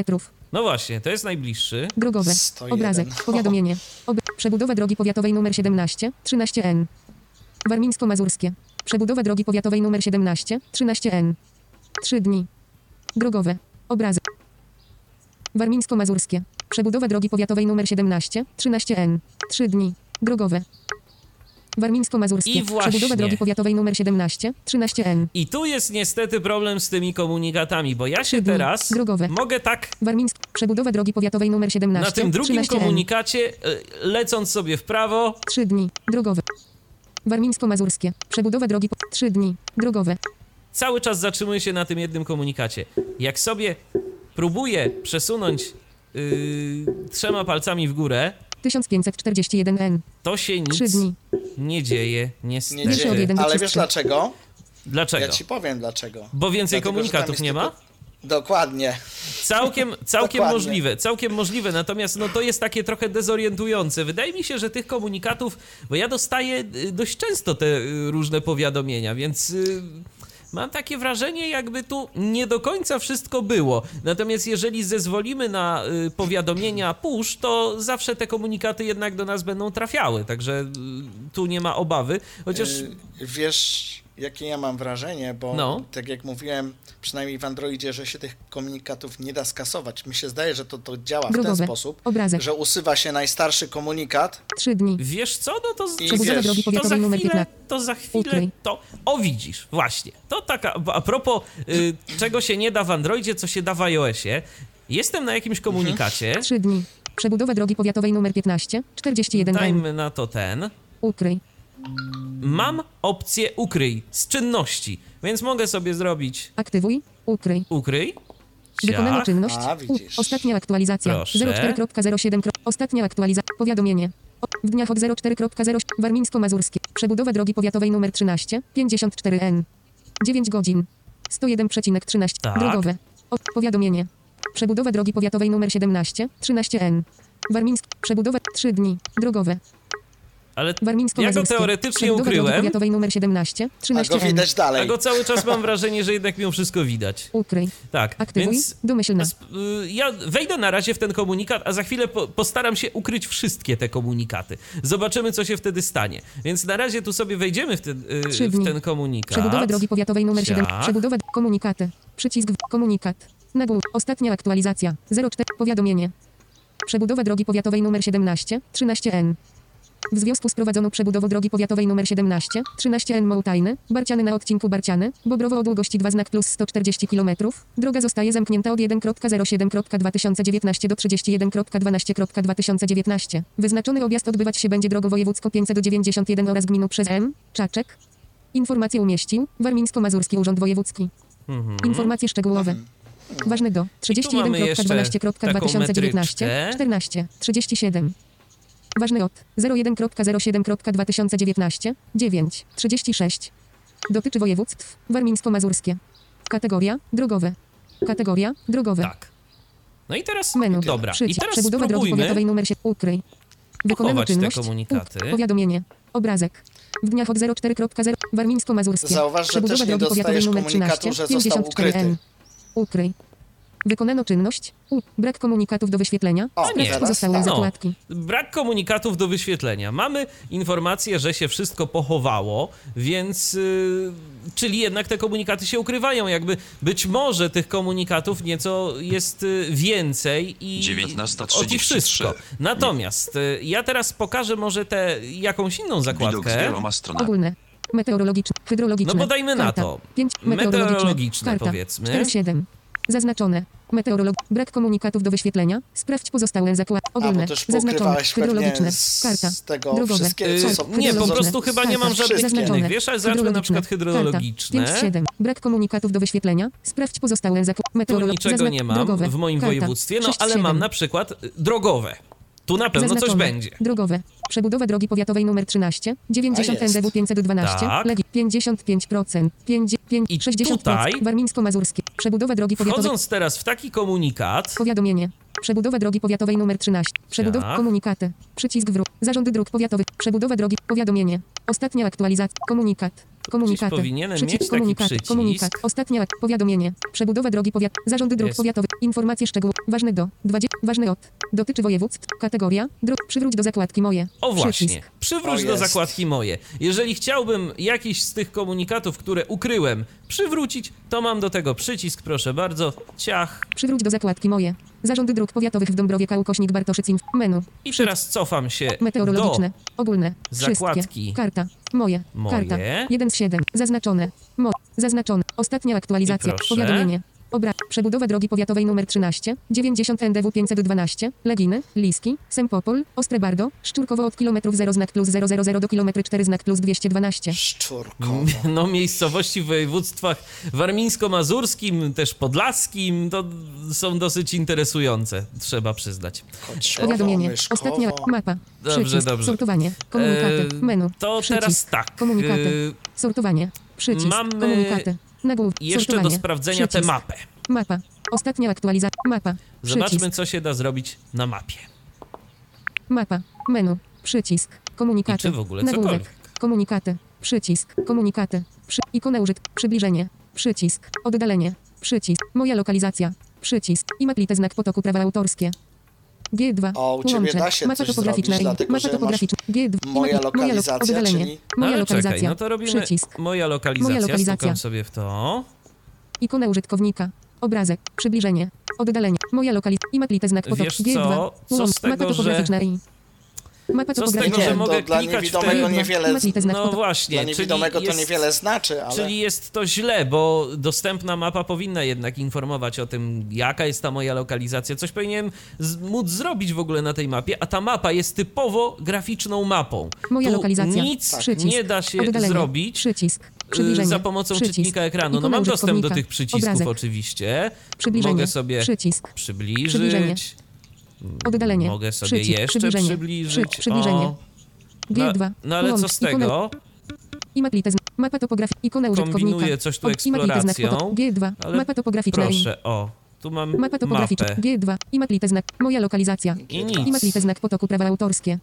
Speaker 1: No właśnie, to jest najbliższy.
Speaker 4: Drogowe.
Speaker 2: 101.
Speaker 4: Obrazek. Powiadomienie. Ob... Przebudowa drogi powiatowej numer 17, 13N. Warmińsko-Mazurskie. Przebudowa drogi powiatowej numer 17, 13N. 3 dni. Drogowe. Obrazek. Warmińsko-Mazurskie. Przebudowa drogi powiatowej numer 17, 13N. 3 dni. Drogowe. Warmińsko-Mazurskie.
Speaker 1: I właśnie.
Speaker 4: Przebudowa drogi powiatowej numer 17, 13N.
Speaker 1: I tu jest niestety problem z tymi komunikatami, bo ja się teraz
Speaker 4: Drogowe.
Speaker 1: mogę tak
Speaker 4: Warmińsk. Przebudowa drogi powiatowej numer 17,
Speaker 1: na tym drugim
Speaker 4: 13N.
Speaker 1: komunikacie, y, lecąc sobie w prawo,
Speaker 4: 3 dni. Drogowe. Warmińsko-Mazurskie. Przebudowa drogi. Po... 3 dni. Drogowe.
Speaker 1: cały czas zatrzymuję się na tym jednym komunikacie. Jak sobie próbuję przesunąć yy, trzema palcami w górę,
Speaker 4: 1541N.
Speaker 1: to się
Speaker 4: 3
Speaker 1: nic
Speaker 4: dni.
Speaker 1: nie dzieje,
Speaker 2: Nie
Speaker 1: niestety.
Speaker 4: Od
Speaker 2: dzieje. Ale wiesz dlaczego?
Speaker 1: Dlaczego?
Speaker 2: Ja ci powiem dlaczego.
Speaker 1: Bo więcej
Speaker 2: Dlatego,
Speaker 1: komunikatów nie ma?
Speaker 2: tylko- Dokładnie.
Speaker 1: Całkiem, całkiem
Speaker 2: Dokładnie.
Speaker 1: możliwe, całkiem możliwe, natomiast no, to jest takie trochę dezorientujące. Wydaje mi się, że tych komunikatów, bo ja dostaję y, dość często te y, różne powiadomienia, więc y, mam takie wrażenie, jakby tu nie do końca wszystko było. Natomiast jeżeli zezwolimy na y, powiadomienia push, to zawsze te komunikaty jednak do nas będą trafiały, także y, tu nie ma obawy, chociaż...
Speaker 2: Wiesz, jakie ja mam wrażenie, bo
Speaker 1: No.
Speaker 2: tak jak mówiłem, przynajmniej w Androidzie, że się tych komunikatów nie da skasować. Mi się zdaje, że to, to działa w ten
Speaker 4: Drogowe.
Speaker 2: sposób,
Speaker 4: Obrazek.
Speaker 2: że usuwa się najstarszy komunikat.
Speaker 4: 3 dni.
Speaker 1: Wiesz co, no to... z-
Speaker 2: I
Speaker 4: Przebudowa
Speaker 2: wiesz,
Speaker 4: drogi
Speaker 1: To za
Speaker 4: powiatowej numer
Speaker 1: chwilę,
Speaker 4: 15.
Speaker 1: to za chwilę, to... O, widzisz, właśnie. To taka, a propos y, czego się nie da w Androidzie, co się da w iOSie. Jestem na jakimś komunikacie,
Speaker 4: 3 dni. Przebudowa drogi powiatowej numer 15. 41 N.
Speaker 1: dajmy na to ten.
Speaker 4: Ukryj.
Speaker 1: Mam opcję ukryj z czynności, więc mogę sobie zrobić
Speaker 4: Aktywuj. Ukryj.
Speaker 1: ukryj.
Speaker 4: Wykonano czynność.
Speaker 2: A,
Speaker 4: U.
Speaker 2: widzisz.
Speaker 4: Ostatnia aktualizacja.
Speaker 1: Proszę.
Speaker 4: 04.07. Ostatnia aktualizacja. Powiadomienie. W dniach od 04.0 Warmińsko-Mazurskie. Przebudowa drogi powiatowej numer 13. 54N. 9 godzin. 101,13.
Speaker 1: Tak.
Speaker 4: Drogowe. O, powiadomienie. Przebudowa drogi powiatowej numer 17. 13N. Warmińsk. Przebudowa 3 dni. Drogowe.
Speaker 1: Ale
Speaker 4: warmińsko
Speaker 1: ja go teoretycznie ukryłem,
Speaker 4: powiatowej numer 17.
Speaker 2: A
Speaker 4: 13
Speaker 2: go widać
Speaker 1: a
Speaker 2: dalej.
Speaker 1: go cały czas mam wrażenie, że jednak mimo wszystko widać.
Speaker 4: Ukryj.
Speaker 1: Tak,
Speaker 4: Aktywuj.
Speaker 1: więc
Speaker 4: Domyślna.
Speaker 1: Y, Ja wejdę na razie w ten komunikat, a za chwilę po, postaram się ukryć wszystkie te komunikaty. Zobaczymy, co się wtedy stanie. Więc na razie tu sobie wejdziemy w ten, y, w ten komunikat.
Speaker 4: Przebudowa drogi powiatowej numer 7.
Speaker 1: Ciach.
Speaker 4: Przebudowa komunikaty. Przycisk w komunikat. Nagłówek. Ostatnia aktualizacja. 04. Powiadomienie. Przebudowa drogi powiatowej numer 17. 13N. W związku z prowadzoną przebudową drogi powiatowej numer 17, 13N Mołtajny, Barciany na odcinku Barciany, Bobrowo o długości 2 znak plus 140 km, droga zostaje zamknięta od 1.07.2019 do 31.12.2019. Wyznaczony objazd odbywać się będzie drogą wojewódzką 591 oraz gminu przez M, Czaczek. Informacje umieścił Warmińsko-Mazurski Urząd Wojewódzki.
Speaker 1: Mhm.
Speaker 4: Informacje szczegółowe. Ważne do
Speaker 1: mamy jeszcze taką
Speaker 4: 31.12.2019
Speaker 1: metryczkę.
Speaker 4: 14 37. Ważny od 01.07.2019 9 36. Dotyczy województw warmińsko-mazurskie. Kategoria drogowe. Kategoria drogowe.
Speaker 1: Tak. No i teraz,
Speaker 4: Menu.
Speaker 1: dobra, i
Speaker 4: Przycisk.
Speaker 1: teraz
Speaker 4: Przebudowa drogi powiatowej numer 7. Ukryj. Wykonano
Speaker 1: Pochować te
Speaker 4: czynność.
Speaker 1: komunikaty.
Speaker 4: Uk- Powiadomienie. Obrazek. W dniach od 04.0 Warmińsko-Mazurskie.
Speaker 2: Zauważ, że
Speaker 4: Przebudowa
Speaker 2: też nie
Speaker 4: drogi powiatowej
Speaker 2: dostajesz
Speaker 4: numer
Speaker 2: komunikatu,
Speaker 4: 13,
Speaker 2: że został
Speaker 4: 54N.
Speaker 2: ukryty.
Speaker 4: Ukryj. Wykonano czynność. U. Brak komunikatów do wyświetlenia.
Speaker 2: O,
Speaker 4: Sprawdź pozostałe
Speaker 2: tak.
Speaker 4: zakładki.
Speaker 1: Brak komunikatów do wyświetlenia. Mamy informację, że się wszystko pochowało, więc. Yy, czyli jednak te komunikaty się ukrywają. Jakby być może tych komunikatów nieco jest y, więcej i.
Speaker 3: 19:33.
Speaker 1: Ot i wszystko. Natomiast y, ja teraz pokażę może tę jakąś inną
Speaker 3: Widok z
Speaker 1: zakładkę.
Speaker 3: wieloma stronami.
Speaker 4: Ogólne. Meteorologiczne. Hydrologiczne.
Speaker 1: No bo dajmy na
Speaker 4: Karta.
Speaker 1: to.
Speaker 4: 5.
Speaker 1: Meteorologiczne, powiedzmy.
Speaker 4: 47. Zaznaczone. Meteorolog. Brak komunikatów do wyświetlenia. Sprawdź pozostałe
Speaker 2: bo
Speaker 4: Ogólne.
Speaker 2: też
Speaker 4: Zaznaczone. Hydrologiczne.
Speaker 2: z,
Speaker 4: Karta.
Speaker 2: z tego
Speaker 4: Drogowe.
Speaker 2: wszystkie, co
Speaker 1: Yy,
Speaker 2: są
Speaker 1: nie, po
Speaker 4: hydrologiczne.
Speaker 1: prostu chyba nie mam
Speaker 4: Karta.
Speaker 1: żadnych innych, wiesz, ale zobaczmy na przykład hydrologiczne.
Speaker 4: 5 7. Brak komunikatów do wyświetlenia. Sprawdź pozostałe zakładki.
Speaker 1: Tu
Speaker 4: Meteorolog.
Speaker 1: niczego
Speaker 4: Zazna-
Speaker 1: nie mam
Speaker 4: drogowe.
Speaker 1: w moim
Speaker 4: Karta.
Speaker 1: województwie, no
Speaker 4: 6,
Speaker 1: ale
Speaker 4: 7.
Speaker 1: mam na przykład y, drogowe. Tu na pewno coś
Speaker 4: Zaznaczone.
Speaker 1: będzie.
Speaker 4: Drogowe. Przebudowa drogi powiatowej numer 13, 90
Speaker 2: A jest.
Speaker 4: NDW 512,
Speaker 1: Tak.
Speaker 4: Legi 55%, 5, 5,
Speaker 1: I
Speaker 4: 60%,
Speaker 1: tutaj-
Speaker 4: Warmińsko-Mazurskie. Przebudowa drogi powiatowej,
Speaker 1: Wchodząc teraz w taki komunikat,
Speaker 4: powiadomienie. Przebudowa drogi powiatowej numer 13, przebudowa,
Speaker 1: Tak.
Speaker 4: komunikaty, przycisk wróg, zarządy dróg powiatowych, przebudowa drogi, powiadomienie. Ostatnia aktualizacja, komunikat. Komunikaty.
Speaker 1: powinienem
Speaker 4: przycisk,
Speaker 1: mieć taki
Speaker 4: komunikat,
Speaker 1: przycisk.
Speaker 4: komunikat. Ostatnia powiadomienie. Przebudowa drogi powiat. Zarządy dróg
Speaker 1: Jest.
Speaker 4: powiatowych. Informacje szczegółowe. Ważny do. 20. Ważny od. Dotyczy województw. Kategoria. Dróg. Przywróć do zakładki moje.
Speaker 1: o właśnie,
Speaker 4: Przycisk.
Speaker 1: przywróć
Speaker 2: O,
Speaker 1: do zakładki moje. Jeżeli chciałbym jakiś z tych komunikatów, które ukryłem, przywrócić, to mam do tego przycisk, proszę bardzo, ciach.
Speaker 4: Przywróć do zakładki moje. Zarządy dróg powiatowych w Dąbrowie K ukośnik Bartoszyc Inf. Menu.
Speaker 1: I teraz cofam się
Speaker 4: Meteorologiczne. Ogólne.
Speaker 1: zakładki.
Speaker 4: Wszystkie. Karta. Moje.
Speaker 1: Moje.
Speaker 4: Karta. 1 z 7. Zaznaczone. Mo. Zaznaczone. Ostatnia aktualizacja. Powiadomienie. Obra. Przebudowa drogi powiatowej numer 13, 90 NDW 512, Leginy, Liski, Sempopol, Ostrebardo, Szczurkowo od kilometrów 0 znak plus 000 do kilometry 4 znak plus 212.
Speaker 2: Szczurkowo.
Speaker 1: no, miejscowości w województwach warmińsko-mazurskim, też podlaskim, to są dosyć interesujące, trzeba przyznać.
Speaker 2: Kociowo,
Speaker 4: Powiadomienie.
Speaker 2: myszkowo.
Speaker 4: Ostatnia mapa.
Speaker 1: Dobrze,
Speaker 4: Przycisk.
Speaker 1: dobrze.
Speaker 4: Sortowanie. Komunikaty.
Speaker 1: E,
Speaker 4: Menu.
Speaker 1: To
Speaker 4: Przycisk.
Speaker 1: teraz tak.
Speaker 4: Komunikaty.
Speaker 1: e,
Speaker 4: Sortowanie. Przycisk.
Speaker 1: Mamy
Speaker 4: Komunikaty.
Speaker 1: Jeszcze do sprawdzenia tę
Speaker 4: Przycisk.
Speaker 1: mapę.
Speaker 4: Mapa. Ostatnia aktualizacja. Mapa.
Speaker 1: Zobaczmy,
Speaker 4: Przycisk.
Speaker 1: co się da zrobić na mapie.
Speaker 4: Mapa. Menu. Przycisk. Komunikaty.
Speaker 1: I czy w ogóle
Speaker 4: Nagłówek.
Speaker 1: cokolwiek.
Speaker 4: Komunikaty. Przycisk. Komunikaty. Przy... Ikona użyt. Przybliżenie. Przycisk. Oddalenie. Przycisk. Moja lokalizacja. Przycisk. I maplite znak potoku prawa autorskie. G2.
Speaker 2: O, u ciebie da się
Speaker 4: Mapa
Speaker 2: coś
Speaker 4: topograficzna.
Speaker 2: zrobić, dlatego,
Speaker 4: Mapa
Speaker 2: że masz
Speaker 4: topograficzna. G2. I
Speaker 2: moja lokalizacja,
Speaker 4: oddalenie.
Speaker 2: czyli-
Speaker 1: No
Speaker 4: Moja
Speaker 1: ale
Speaker 4: lokalizacja.
Speaker 1: czekaj, no to robimy
Speaker 4: Przycisk.
Speaker 1: moja lokalizacja.
Speaker 4: Moja lokalizacja.
Speaker 1: Stukam sobie w to.
Speaker 4: Ikona użytkownika. Obrazek. Przybliżenie. Oddalenie. Moja lokalizacja. I maplite znak potoku.
Speaker 1: Wiesz
Speaker 4: G2.
Speaker 1: co? Co z tego, że-
Speaker 4: i. Mapa
Speaker 1: Co z tego, że mogę
Speaker 2: to dla
Speaker 1: klikać w
Speaker 2: niewidomego
Speaker 1: te-
Speaker 2: niewiele,
Speaker 1: No właśnie,
Speaker 2: dla
Speaker 1: czyli
Speaker 2: niewidomego to
Speaker 1: jest,
Speaker 2: niewiele znaczy, ale
Speaker 1: Czyli jest to źle, bo dostępna mapa powinna jednak informować o tym, jaka jest ta moja lokalizacja. Coś powinienem z- móc zrobić w ogóle na tej mapie, a ta mapa jest typowo graficzną mapą.
Speaker 4: Moja
Speaker 1: tu
Speaker 4: lokalizacja.
Speaker 1: Nic
Speaker 4: Przycisk.
Speaker 1: nie da się
Speaker 4: Oddalenie.
Speaker 1: zrobić
Speaker 4: Przycisk.
Speaker 1: y, za pomocą
Speaker 4: Przycisk.
Speaker 1: czytnika ekranu. No mam dostęp do tych przycisków
Speaker 4: Obrazek.
Speaker 1: oczywiście.
Speaker 4: Przybliżenie.
Speaker 1: Mogę sobie
Speaker 4: Przycisk.
Speaker 1: przybliżyć.
Speaker 4: Przybliżenie. Oddalenie.
Speaker 1: Mogę sobie
Speaker 4: Przycisk.
Speaker 1: jeszcze
Speaker 4: Przybliżenie.
Speaker 1: przybliżyć.
Speaker 4: Przy, przybliżenie.
Speaker 1: O. No,
Speaker 4: G2.
Speaker 1: no ale co
Speaker 4: Łącz.
Speaker 1: z tego?
Speaker 4: I maplite znak. Mapa topografii. Ikona użytkownika.
Speaker 1: Kombinuję coś tu
Speaker 4: i
Speaker 1: eksploracją,
Speaker 4: potoku. G2.
Speaker 1: ale
Speaker 4: Mapa topograficzna. i-
Speaker 1: Proszę, o. Tu mam
Speaker 4: Mapa topograficzna.
Speaker 1: mapę.
Speaker 4: G2. I maplite znak. Moja lokalizacja.
Speaker 1: I
Speaker 4: I
Speaker 1: nic.
Speaker 4: maplite znak potoku prawa autorskie.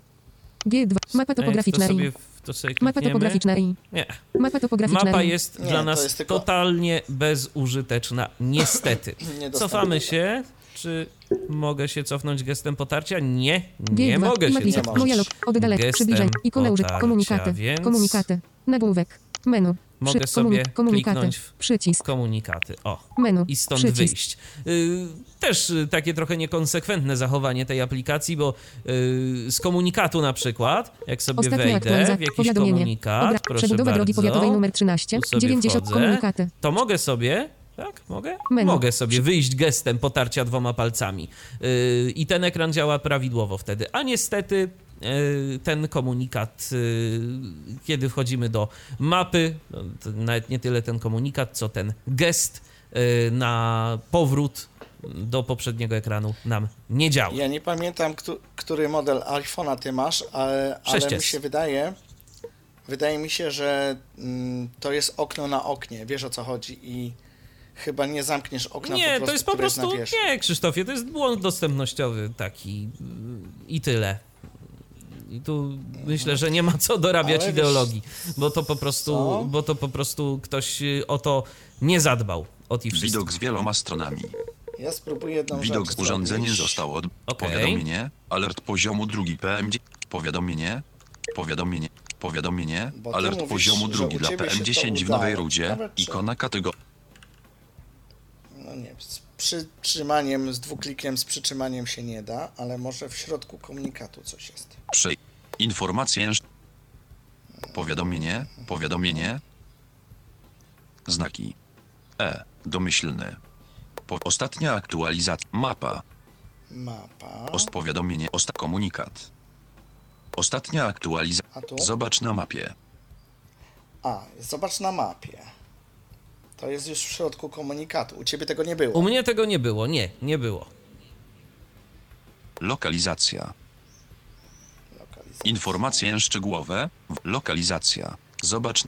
Speaker 4: G2. Mapa
Speaker 1: Ej, to
Speaker 4: topograficzna. i-
Speaker 1: sobie, to sobie
Speaker 4: Mapa topograficzna. i-
Speaker 1: Nie.
Speaker 4: Mapa topograficzna.
Speaker 1: Mapa
Speaker 4: i-
Speaker 1: jest
Speaker 2: Nie,
Speaker 1: dla
Speaker 2: to
Speaker 1: nas
Speaker 2: jest tylko-
Speaker 1: totalnie bezużyteczna, niestety. Cofamy się. Czy mogę się cofnąć gestem potarcia? Nie, nie
Speaker 4: G2.
Speaker 1: mogę się cofnąć.
Speaker 4: Moja lok. Oddalenie.
Speaker 1: Gestem
Speaker 4: Przybliżenie. Ikona
Speaker 1: potarcia,
Speaker 4: Komunikaty.
Speaker 1: więc-
Speaker 4: Komunikaty. Nagłówek. Menu.
Speaker 1: Mogę
Speaker 4: Przy-
Speaker 1: sobie
Speaker 4: komunikaty.
Speaker 1: w-
Speaker 4: Przycisk.
Speaker 1: Komunikaty. O.
Speaker 4: Menu.
Speaker 1: i stąd
Speaker 4: Przycisk.
Speaker 1: wyjść. Y, Też y, takie trochę niekonsekwentne zachowanie tej aplikacji, bo y, z komunikatu na przykład, jak sobie
Speaker 4: Ostatnia
Speaker 1: wejdę w jakiś komunikat,
Speaker 4: Obra-
Speaker 1: proszę
Speaker 4: Przebudowa drogi
Speaker 1: bardzo,
Speaker 4: powiatowej numer 13.
Speaker 1: Tu sobie
Speaker 4: 90
Speaker 1: wchodzę.
Speaker 4: komunikaty.
Speaker 1: to mogę sobie, tak, mogę?
Speaker 4: Menu.
Speaker 1: Mogę sobie wyjść gestem potarcia dwoma palcami. Y, I ten ekran działa prawidłowo wtedy. A niestety y, ten komunikat, y, kiedy wchodzimy do mapy, no, nawet nie tyle ten komunikat, co ten gest y, na powrót do poprzedniego ekranu nam nie działa.
Speaker 2: ja nie pamiętam, któ- który model iPhone'a ty masz, ale, ale
Speaker 1: 6S.
Speaker 2: mi się wydaje, wydaje mi się, że mm, to jest okno na oknie, wiesz o co chodzi i chyba nie zamkniesz okna po
Speaker 1: Nie,
Speaker 2: prostu,
Speaker 1: to jest po prostu.
Speaker 2: wierzchu.
Speaker 1: Nie, Krzysztofie, to jest błąd dostępnościowy taki mm, i tyle. I tu myślę, że nie ma co dorabiać
Speaker 2: Ale wiesz
Speaker 1: ideologii, bo to po prostu,
Speaker 2: co?
Speaker 1: bo to po prostu ktoś y, o to nie zadbał. O i wszystko.
Speaker 3: Widok z wieloma stronami.
Speaker 2: Ja spróbuję jedną
Speaker 3: Widok
Speaker 2: rzecz
Speaker 3: urządzenie
Speaker 2: zrobić.
Speaker 3: zostało od...
Speaker 1: Okej.
Speaker 3: Powiadomienie. Alert poziomu drugi PM10. Powiadomienie. Powiadomienie. Powiadomienie. Alert
Speaker 2: mówisz,
Speaker 3: poziomu drugi dla
Speaker 2: ciebie się to
Speaker 3: PM10 w nowej rudzie. Ikona kategorii.
Speaker 2: No nie, z przytrzymaniem, z dwuklikiem, z przytrzymaniem się nie da, ale może w środku komunikatu coś jest.
Speaker 3: Przej. Informacje. Powiadomienie. Powiadomienie. Znaki. E. Domyślny. Po, ostatnia aktualizacja. Mapa.
Speaker 2: Mapa.
Speaker 3: Ost powiadomienie. Osta komunikat. Ostatnia aktualizacja. Zobacz na mapie.
Speaker 2: A, zobacz na mapie. To jest już w środku komunikatu. U ciebie tego nie było.
Speaker 1: U mnie tego nie było, nie, nie było.
Speaker 3: Lokalizacja.
Speaker 2: Lokalizacja.
Speaker 3: Informacje szczegółowe. Lokalizacja. Zobacz.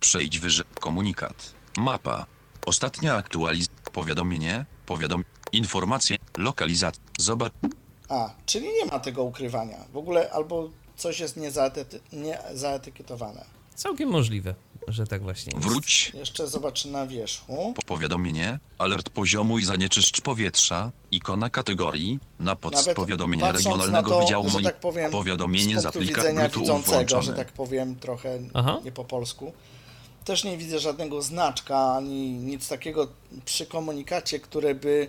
Speaker 3: Przejdź wyżej. Komunikat. Mapa. Ostatnia aktualizacja. Powiadomienie. Powiadom. Informacje. Lokalizacja. Zobacz.
Speaker 2: A, czyli nie ma tego ukrywania. W ogóle albo coś jest niezaety- nie zaetykietowane.
Speaker 1: Całkiem możliwe, że tak właśnie jest.
Speaker 3: Wróć.
Speaker 2: Jeszcze zobacz na wierzchu.
Speaker 3: Po- Powiadomienie. Alert poziomu i zanieczyszcz powietrza. Ikona kategorii. Na pods
Speaker 2: Nawet
Speaker 3: powiadomienia regionalnego
Speaker 2: na to,
Speaker 3: Wydziału
Speaker 2: że
Speaker 3: Moni-
Speaker 2: tak powiem,
Speaker 3: Powiadomienie
Speaker 2: z
Speaker 3: z
Speaker 2: punktu
Speaker 3: aplikacji
Speaker 2: widzącego, że tak powiem trochę
Speaker 1: Aha.
Speaker 2: nie po polsku. Też nie widzę żadnego znaczka ani nic takiego przy komunikacie, które by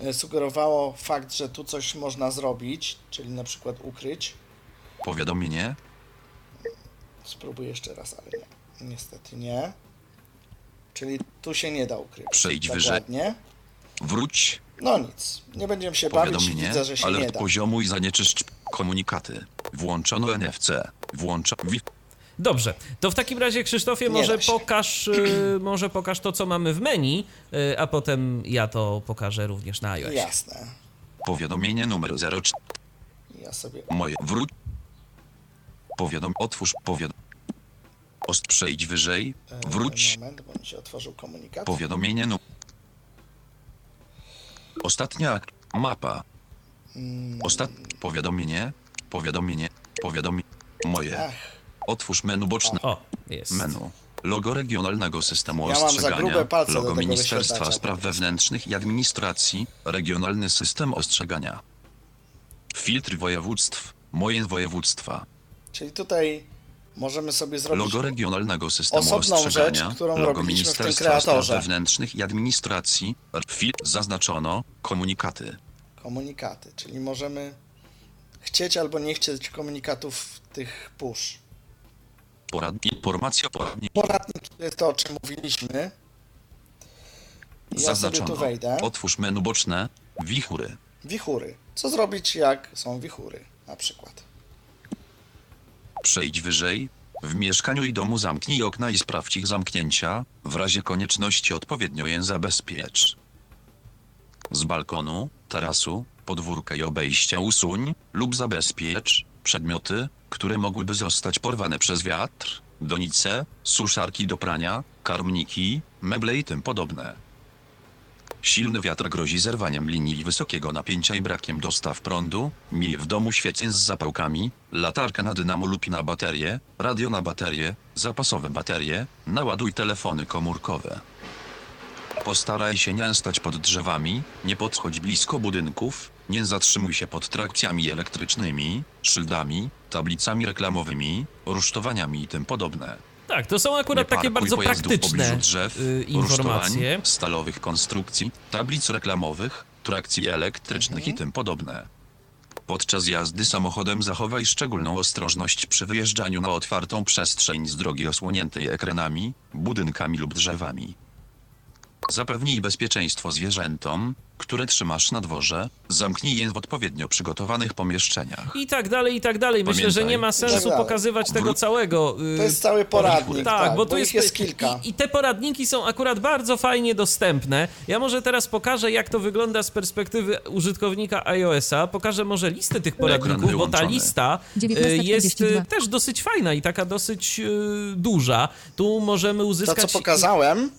Speaker 2: e, sugerowało fakt, że tu coś można zrobić, czyli na przykład ukryć.
Speaker 3: Powiadomienie.
Speaker 2: Spróbuję jeszcze raz, ale nie. Niestety nie. Czyli tu się nie da ukryć.
Speaker 3: Przejdź wyżej.
Speaker 2: Dokładnie.
Speaker 3: Wróć.
Speaker 2: No nic, nie będziemy się bawić, widzę, że się nie
Speaker 3: Alert
Speaker 2: da.
Speaker 3: poziomu i zanieczyszcz komunikaty. Włączono NFC. Włącza.
Speaker 1: Dobrze, to w takim razie Krzysztofie
Speaker 2: Nie
Speaker 1: może pokaż, y, może pokaż to, co mamy w menu, y, a potem ja to pokażę również na iOS.
Speaker 2: Jasne.
Speaker 3: Powiadomienie numer 04.
Speaker 2: Ja sobie
Speaker 3: Moje. Wróć. Powiadom. Otwórz. Powiadom. Ost. Przejdź wyżej.
Speaker 2: e,
Speaker 3: Wróć.
Speaker 2: Moment, bo mi się otworzył komunikat.
Speaker 3: Powiadomienie nu. Ostatnia mapa. Ostat... Powiadomienie. Powiadomienie. Powiadomienie. Moje.
Speaker 2: Ach,
Speaker 3: Otwórz menu boczne.
Speaker 1: O, jest.
Speaker 3: Menu. Logo Regionalnego Systemu
Speaker 2: Ja mam za
Speaker 3: Ostrzegania.
Speaker 2: grube palce do
Speaker 3: Logo
Speaker 2: tego
Speaker 3: Ministerstwa. Spraw Wewnętrznych i Administracji. Regionalny System Ostrzegania. Filtr województw. Moje województwa.
Speaker 2: czyli tutaj możemy sobie zrobić
Speaker 3: Logo Regionalnego Systemu
Speaker 2: osobną
Speaker 3: Ostrzegania.
Speaker 2: rzecz, którą
Speaker 3: Logo
Speaker 2: robiliśmy w tym
Speaker 3: Ministerstwa Spraw
Speaker 2: kreatorze.
Speaker 3: Wewnętrznych i Administracji. Filtr zaznaczono. Komunikaty.
Speaker 2: komunikaty, czyli możemy chcieć albo nie chcieć komunikatów tych push.
Speaker 3: Porad... Informacja poradnik.
Speaker 2: Poradnik to jest to, o czym mówiliśmy. Ja sobie
Speaker 3: Zaznaczono.
Speaker 2: tu wejdę.
Speaker 3: Otwórz menu boczne. Wichury.
Speaker 2: Wichury. Co zrobić, jak są wichury, na przykład?
Speaker 3: Przejdź wyżej. W mieszkaniu i domu zamknij okna i sprawdź ich zamknięcia. W razie konieczności odpowiednio je zabezpiecz. Z balkonu, tarasu, podwórka i obejścia usuń lub zabezpiecz przedmioty, które mogłyby zostać porwane przez wiatr, donice, suszarki do prania, karmniki, meble i tym podobne. Silny wiatr grozi zerwaniem linii wysokiego napięcia i brakiem dostaw prądu, miej w domu świecę z zapałkami, latarka na dynamo lub na baterię, radio na baterię, zapasowe baterie, naładuj telefony komórkowe. Postaraj się nie stać pod drzewami, nie podchodź blisko budynków, nie zatrzymuj się pod trakcjami elektrycznymi, szyldami, tablicami reklamowymi, rusztowaniami i tym podobne.
Speaker 1: Tak, to są akurat takie bardzo praktyczne
Speaker 3: pobliżu drzew,
Speaker 1: y, informacje.
Speaker 3: stalowych konstrukcji, tablic reklamowych, trakcji elektrycznych
Speaker 1: Mhm.
Speaker 3: i tym podobne. Podczas jazdy samochodem zachowaj szczególną ostrożność przy wyjeżdżaniu na otwartą przestrzeń z drogi osłoniętej ekranami, budynkami lub drzewami. Zapewnij bezpieczeństwo zwierzętom, które trzymasz na dworze, zamknij je w odpowiednio przygotowanych pomieszczeniach.
Speaker 1: I tak dalej, i tak dalej. Myślę, że nie ma sensu
Speaker 2: Tak
Speaker 1: pokazywać tego
Speaker 3: Wró-
Speaker 1: całego. y,
Speaker 2: To jest cały poradnik,
Speaker 1: Tak,
Speaker 2: tak,
Speaker 1: bo tu jest,
Speaker 2: jest kilka.
Speaker 1: I, I te poradniki są akurat bardzo fajnie dostępne. Ja może teraz pokażę, jak to wygląda z perspektywy użytkownika iOS-a. Pokażę może listę tych poradników, bo ta lista y,
Speaker 4: 19:42.
Speaker 1: jest y, też dosyć fajna i taka dosyć y, duża. Tu możemy
Speaker 2: To,
Speaker 1: uzyskać...
Speaker 2: co pokazałem,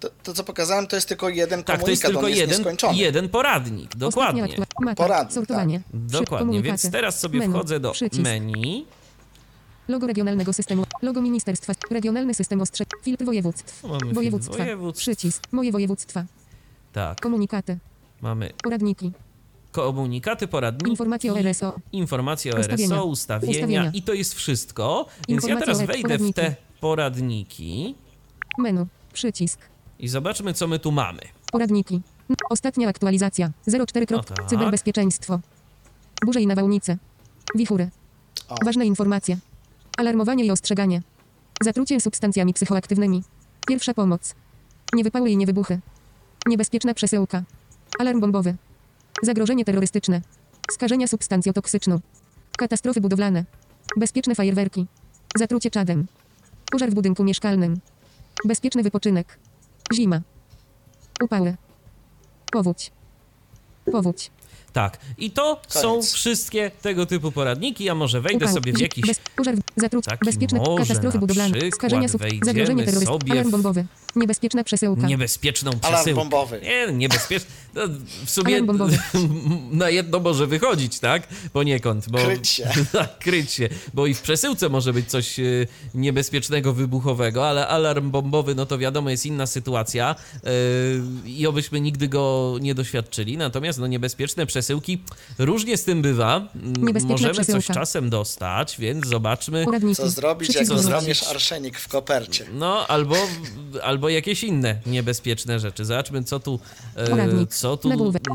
Speaker 2: to, to, co pokazałem, to jest tylko jeden
Speaker 1: Mhm. Tak, to jest
Speaker 2: komunikat,
Speaker 1: tylko
Speaker 2: on jest
Speaker 1: jeden,
Speaker 2: nieskończony.
Speaker 1: Jeden poradnik, dokładnie.
Speaker 4: Mapa,
Speaker 2: Poradnik,
Speaker 4: sortowanie. Przy-
Speaker 1: Dokładnie, więc teraz sobie
Speaker 4: Menu,
Speaker 1: wchodzę do
Speaker 4: przycisk.
Speaker 1: menu.
Speaker 4: Logo regionalnego systemu. Logo ministerstwa. Regionalny system ostrzeg. Filtr województw.
Speaker 1: Mamy filtr
Speaker 4: Województwa.
Speaker 1: województw.
Speaker 4: Przycisk. Moje województwa.
Speaker 1: Tak,
Speaker 4: Komunikaty.
Speaker 1: mamy
Speaker 4: Poradniki.
Speaker 1: komunikaty, poradniki,
Speaker 4: Informacje o RSO.
Speaker 1: informacje o
Speaker 4: Ustawienia.
Speaker 1: RSO, ustawienia,
Speaker 4: Ustawienia.
Speaker 1: i to jest wszystko. Więc ja teraz wejdę w te
Speaker 4: poradniki.
Speaker 1: poradniki
Speaker 4: Menu. Przycisk.
Speaker 1: i zobaczmy, co my tu mamy.
Speaker 4: Poradniki. Ostatnia aktualizacja. 04.
Speaker 1: O tak.
Speaker 4: Cyberbezpieczeństwo. Burze i nawałnice. Wichury.
Speaker 2: O.
Speaker 4: Ważne informacje. Alarmowanie i ostrzeganie. Zatrucie substancjami psychoaktywnymi. Pierwsza pomoc. Niewypały i niewybuchy. Niebezpieczna przesyłka. Alarm bombowy. Zagrożenie terrorystyczne. Skażenia substancją toksyczną. Katastrofy budowlane. Bezpieczne fajerwerki. Zatrucie czadem. Pożar w budynku mieszkalnym. Bezpieczny wypoczynek. Zima. Upały. Powódź. Powódź.
Speaker 1: Tak, i to są
Speaker 2: Koniec.
Speaker 1: wszystkie tego typu poradniki. Ja może wejdę sobie w jakiś
Speaker 4: Bez, pożar, zatruć, bezpieczne
Speaker 1: może
Speaker 4: katastrofy budowlane, skażenia sub, zagrożenie terrorystyczne,
Speaker 1: sobie
Speaker 4: alarm bombowy, niebezpieczna przesyłka,
Speaker 1: niebezpieczną
Speaker 2: Alarm
Speaker 1: przesyłkę.
Speaker 2: bombowy.
Speaker 1: Nie, niebezpieczny. No, w sumie
Speaker 4: Alarm
Speaker 1: na jedno może wychodzić, tak? Poniekąd. Bo,
Speaker 2: Kryć się.
Speaker 1: tak, kryć się. Bo i w przesyłce może być coś e, niebezpiecznego, wybuchowego, ale alarm bombowy, no to wiadomo, jest inna sytuacja e, i obyśmy nigdy go nie doświadczyli. Natomiast no, niebezpieczne przesyłki różnie z tym bywa. Możemy coś
Speaker 4: przesyłka.
Speaker 1: czasem dostać, więc zobaczmy.
Speaker 2: Co zrobić, jak znajdziesz arszenik w kopercie?
Speaker 1: No, albo, albo jakieś inne niebezpieczne rzeczy. Zobaczmy, co tu, e,
Speaker 4: Poradnik.
Speaker 1: co tu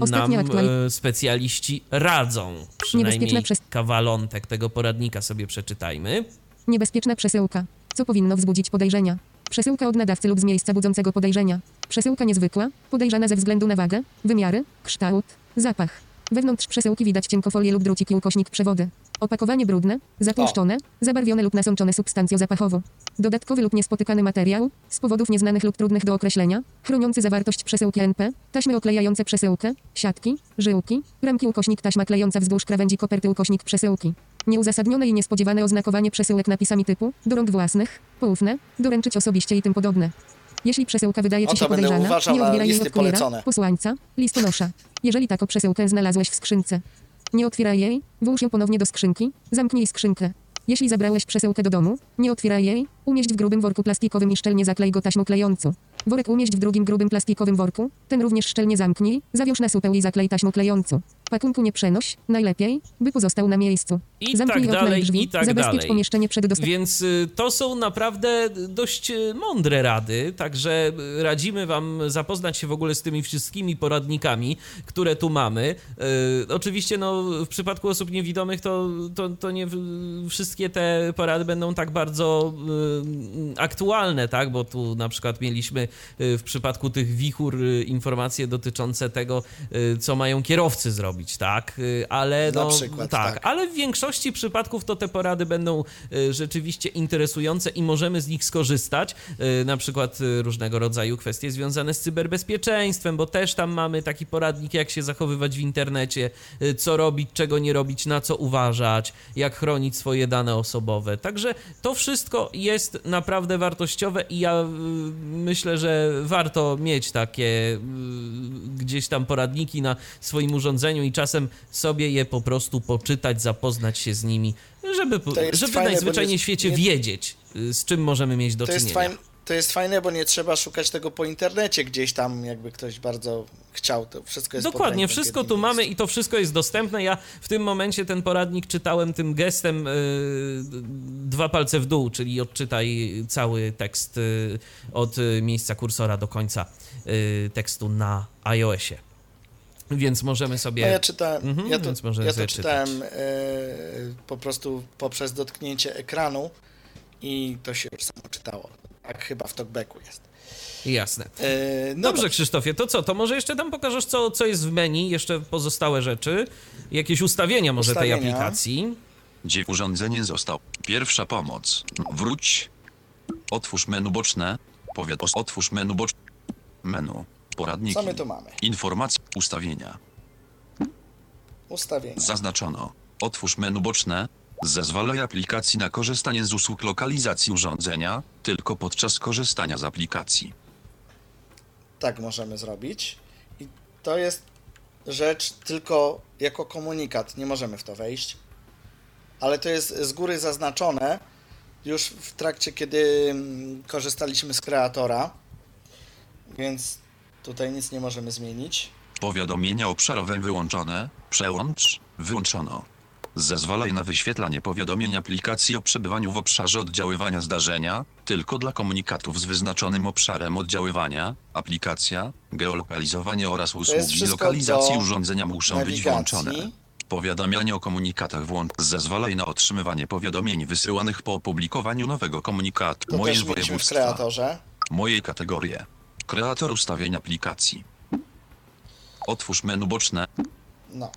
Speaker 1: nam e, specjaliści radzą. Przynajmniej kawalątek tego poradnika sobie przeczytajmy.
Speaker 4: Niebezpieczna przesyłka, co powinno wzbudzić podejrzenia, przesyłka od nadawcy lub z miejsca budzącego podejrzenia, przesyłka niezwykła, podejrzana ze względu na wagę, wymiary, kształt, zapach. Wewnątrz przesyłki widać cienkofolię lub druciki ukośnik przewody. Opakowanie brudne, zatłuszczone, zabarwione lub nasączone substancją zapachową. Dodatkowy lub niespotykany materiał, z powodów nieznanych lub trudnych do określenia, chroniący zawartość przesyłki NP, taśmy oklejające przesyłkę, siatki, żyłki, ramki ukośnik taśma klejąca wzdłuż krawędzi koperty ukośnik przesyłki. Nieuzasadnione i niespodziewane oznakowanie przesyłek napisami typu do rąk własnych, poufne, doręczyć osobiście i tym podobne. Jeśli przesyłka wydaje ci się podejrzana, nie odbieraj jej od kuriera, posłańca, listonosza. Jeżeli taką przesyłkę znalazłeś w skrzynce, nie otwieraj jej, włóż ją ponownie do skrzynki, zamknij skrzynkę. Jeśli zabrałeś przesyłkę do domu, nie otwieraj jej, umieść w grubym worku plastikowym i szczelnie zaklej go taśmą klejącą. Worek umieść w drugim grubym plastikowym worku, ten również szczelnie zamknij, zawiąż na supeł i zaklej taśmą klejącą. Pakunku nie przenoś, najlepiej, by pozostał na miejscu.
Speaker 1: I
Speaker 4: Zamknij
Speaker 1: tak dalej,
Speaker 4: drzwi,
Speaker 1: i tak
Speaker 4: zabezpiecz
Speaker 1: dalej.
Speaker 4: pomieszczenie przed dostępem.
Speaker 1: Więc y, to są naprawdę dość y, mądre rady, także y, radzimy Wam zapoznać się w ogóle z tymi wszystkimi poradnikami, które tu mamy. Y, Oczywiście, no, w przypadku osób niewidomych to, to, to nie wszystkie te porady będą tak bardzo y, aktualne, tak? Bo tu na przykład mieliśmy w przypadku tych wichur informacje dotyczące tego, co mają kierowcy zrobić, tak? Y, Ale
Speaker 2: Na
Speaker 1: no,
Speaker 2: przykład,
Speaker 1: tak,
Speaker 2: tak.
Speaker 1: ale w większości przypadków to te porady będą y, rzeczywiście interesujące i możemy z nich skorzystać. Y, Na przykład różnego rodzaju kwestie związane z cyberbezpieczeństwem, bo też tam mamy taki poradnik, jak się zachowywać w internecie, co robić, czego nie robić, na co uważać, jak chronić swoje dane osobowe. Także to wszystko jest naprawdę wartościowe i ja myślę, że warto mieć takie gdzieś tam poradniki na swoim urządzeniu i czasem sobie je po prostu poczytać, zapoznać się z nimi, żeby, żeby
Speaker 2: fajne,
Speaker 1: najzwyczajniej
Speaker 2: nie-
Speaker 1: w świecie
Speaker 2: nie-
Speaker 1: wiedzieć, y, z czym możemy mieć do
Speaker 2: To jest,
Speaker 1: czynienia.
Speaker 2: fajn, to jest fajne, bo nie trzeba szukać tego po internecie gdzieś tam, jakby ktoś bardzo chciał, to wszystko jest
Speaker 1: Dokładnie, wszystko tu mamy i to wszystko jest dostępne. Ja w tym momencie ten poradnik czytałem tym gestem y, dwa palce w dół, czyli odczytaj cały tekst y, od y, miejsca kursora do końca y, tekstu na iOSie. Więc możemy sobie.
Speaker 2: No ja czytałem,
Speaker 1: Mhm,
Speaker 2: ja to,
Speaker 1: więc możemy
Speaker 2: ja to czytałem e, po prostu poprzez dotknięcie ekranu i to się już samo czytało. Tak chyba w talkbacku jest.
Speaker 1: Jasne.
Speaker 2: E, no
Speaker 1: Dobrze, Krzysztofie, to co? To może jeszcze tam pokażesz, co, co jest w meni, jeszcze pozostałe rzeczy, jakieś ustawienia może tej
Speaker 2: Ustawienia.
Speaker 1: aplikacji.
Speaker 3: Gdzie urządzenie zostało. Pierwsza pomoc. Wróć. Otwórz menu boczne. Powiat. Otwórz menu boczne. Menu. Poradniki.
Speaker 2: Co my tu mamy?
Speaker 3: Informacje. Ustawienia.
Speaker 2: Ustawienia.
Speaker 3: Zaznaczono. Otwórz menu boczne. Zezwalaj aplikacji na korzystanie z usług lokalizacji urządzenia, tylko podczas korzystania z aplikacji.
Speaker 2: Tak możemy zrobić. I to jest rzecz tylko jako komunikat. Nie możemy w to wejść. Ale to jest z góry zaznaczone już w trakcie, kiedy mm, korzystaliśmy z kreatora. Więc tutaj nic nie możemy zmienić.
Speaker 3: Powiadomienia obszarowe wyłączone. Przełącz. Wyłączono. Zezwalaj na wyświetlanie powiadomień aplikacji o przebywaniu w obszarze oddziaływania zdarzenia, tylko dla komunikatów z wyznaczonym obszarem oddziaływania, aplikacja, geolokalizowanie oraz usługi lokalizacji urządzenia muszą być
Speaker 2: nawigacji.
Speaker 3: włączone. Powiadamianie o komunikatach włącz. Zezwalaj na otrzymywanie powiadomień wysyłanych po opublikowaniu nowego komunikatu.
Speaker 2: To
Speaker 3: Moje
Speaker 2: też w kreatorze.
Speaker 3: Moje kategorie. Kreator ustawień aplikacji. Otwórz menu boczne.
Speaker 2: No.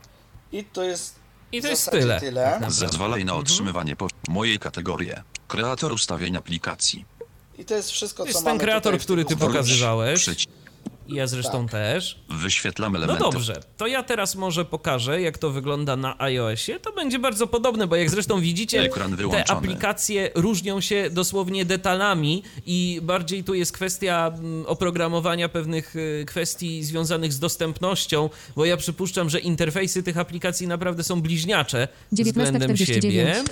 Speaker 2: I to jest
Speaker 1: I to jest tyle.
Speaker 2: tyle.
Speaker 3: Zezwalaj na
Speaker 1: Mhm.
Speaker 3: otrzymywanie po... Moje kategorie. Kreator ustawień aplikacji.
Speaker 2: I to jest wszystko,
Speaker 1: To
Speaker 2: co
Speaker 1: jest
Speaker 2: mamy
Speaker 1: ten kreator, który ty pokazywałeś. I ja zresztą
Speaker 2: Tak.
Speaker 1: też.
Speaker 3: Wyświetlam
Speaker 1: No
Speaker 3: elementy.
Speaker 1: dobrze, to ja teraz może pokażę, jak to wygląda na iOSie. To będzie bardzo podobne, bo jak zresztą widzicie,
Speaker 3: Ekran
Speaker 1: te aplikacje różnią się dosłownie detalami i bardziej tu jest kwestia mm, oprogramowania pewnych y, kwestii związanych z dostępnością, bo ja przypuszczam, że interfejsy tych aplikacji naprawdę są bliźniacze względem
Speaker 4: 19:49.
Speaker 1: siebie.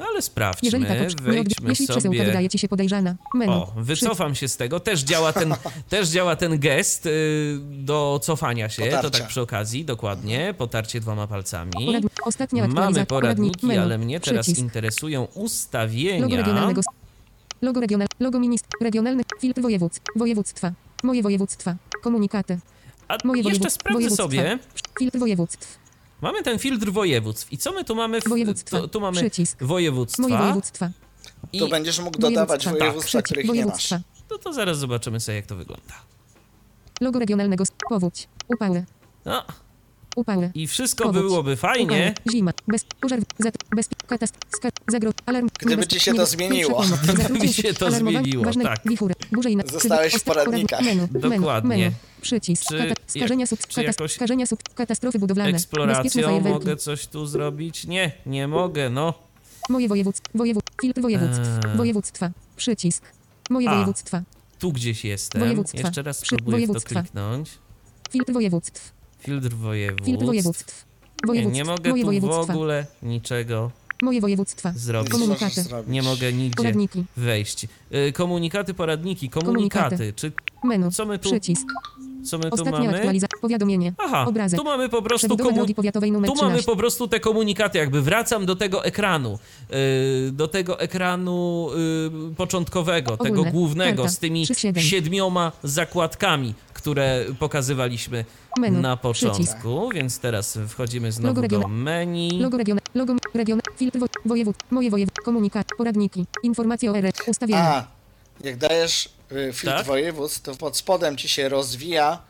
Speaker 1: No ale sprawdźmy,
Speaker 4: Jeżeli tak,
Speaker 1: wejdźmy
Speaker 4: jeśli przesyłka
Speaker 1: sobie...
Speaker 4: wydaje ci się podejrzana. Menu.
Speaker 1: O, wycofam się z tego. Też działa ten, też działa ten gest y, do cofania się. To
Speaker 2: Potarcia.
Speaker 1: tak przy okazji, dokładnie. Potarcie dwoma palcami.
Speaker 4: Poradni- Ostatnia
Speaker 1: Mamy poradniki,
Speaker 4: Poradnik. Menu.
Speaker 1: ale mnie teraz
Speaker 4: Przycisk.
Speaker 1: interesują
Speaker 4: Logo
Speaker 1: ustawienia.
Speaker 4: regionalnego. Logo regional. Logo ministr. Regionalny. Filtr województw. Województwa. Moje województwa. Komunikaty.
Speaker 1: A
Speaker 4: Moje
Speaker 1: jeszcze
Speaker 4: województw-
Speaker 1: sprawdzę
Speaker 4: województwa.
Speaker 1: sobie.
Speaker 4: Filtr województw.
Speaker 1: Mamy ten filtr województw. I co my tu mamy? W,
Speaker 4: Województwa.
Speaker 1: tu, tu mamy
Speaker 4: Przycisk.
Speaker 1: województwa.
Speaker 4: Moje województwa.
Speaker 1: I,
Speaker 2: Tu będziesz mógł dodawać
Speaker 4: Województwa.
Speaker 2: województwa,
Speaker 4: Przycisk.
Speaker 2: których nie masz.
Speaker 4: Województwa.
Speaker 1: no to zaraz zobaczymy sobie, jak to wygląda.
Speaker 4: Logo regionalnego. Powódź. Upały.
Speaker 1: No,
Speaker 4: Upały.
Speaker 1: i wszystko
Speaker 4: Powódź.
Speaker 1: byłoby fajnie.
Speaker 4: Upały. Zima. Bez. Pożar. Zat. Bez. Katastr. Skar. Zagro. Alarm.
Speaker 2: Gdyby ci się to zmieniło.
Speaker 1: Gdyby się to zmieniło,
Speaker 4: Ważne.
Speaker 1: tak.
Speaker 4: Wichury. Burze i na-
Speaker 2: Zostałeś w poradnikach.
Speaker 4: Menu. Menu.
Speaker 1: Dokładnie.
Speaker 4: Menu. Przycisk.
Speaker 1: Czy
Speaker 4: Kata- skażenia sub.
Speaker 1: czy jakoś
Speaker 4: Skażenia sub. Katastrofy budowlane.
Speaker 1: Eksploracją mogę coś tu zrobić? Nie, nie mogę, no.
Speaker 4: Moje województwo. Wojewód. Filtr województw.
Speaker 1: Eee.
Speaker 4: Województwa. Przycisk. Moje
Speaker 1: A.
Speaker 4: województwa.
Speaker 1: Tu gdzieś jestem.
Speaker 4: Województwa.
Speaker 1: Jeszcze raz
Speaker 4: Przy-
Speaker 1: spróbuję w to kliknąć.
Speaker 4: Filtr województw.
Speaker 1: Filtr województw.
Speaker 4: Filtr województw.
Speaker 1: Nie,
Speaker 4: Województw.
Speaker 1: nie mogę
Speaker 4: Moje
Speaker 1: tu w ogóle niczego
Speaker 4: Moje województwa.
Speaker 1: zrobić.
Speaker 4: Komunikaty.
Speaker 1: Nie mogę nigdzie
Speaker 4: Poradniki.
Speaker 1: wejść. Y, Komunikaty, poradniki, komunikaty.
Speaker 4: Komunikaty.
Speaker 1: Czy
Speaker 4: Menu.
Speaker 1: co my tu,
Speaker 4: Przycisk.
Speaker 1: Co my tu
Speaker 4: Ostatnia
Speaker 1: mamy?
Speaker 4: aktualizacja. Powiadomienie.
Speaker 1: Aha,
Speaker 4: Obrazek.
Speaker 1: tu mamy po prostu komu...
Speaker 4: drogi powiatowej numer
Speaker 1: Tu mamy
Speaker 4: 13.
Speaker 1: po prostu te komunikaty, jakby wracam do tego ekranu, yy, do tego ekranu yy, początkowego, tego
Speaker 4: Ogólne.
Speaker 1: głównego,
Speaker 4: Karta.
Speaker 1: z tymi
Speaker 4: 3-7.
Speaker 1: siedmioma zakładkami, które pokazywaliśmy
Speaker 4: Menu.
Speaker 1: na
Speaker 4: Przycisk.
Speaker 1: początku, więc teraz wchodzimy znowu
Speaker 4: Logo
Speaker 1: do
Speaker 4: regionu.
Speaker 1: menu.
Speaker 4: Logo region. Logo region. Filtr wo, wojewód. Moje wojewód. Komunikat. Poradniki. Informacje o RE. Ustawienia.
Speaker 2: A, jak dajesz filtr
Speaker 1: Tak?
Speaker 2: województw, to pod spodem ci się rozwija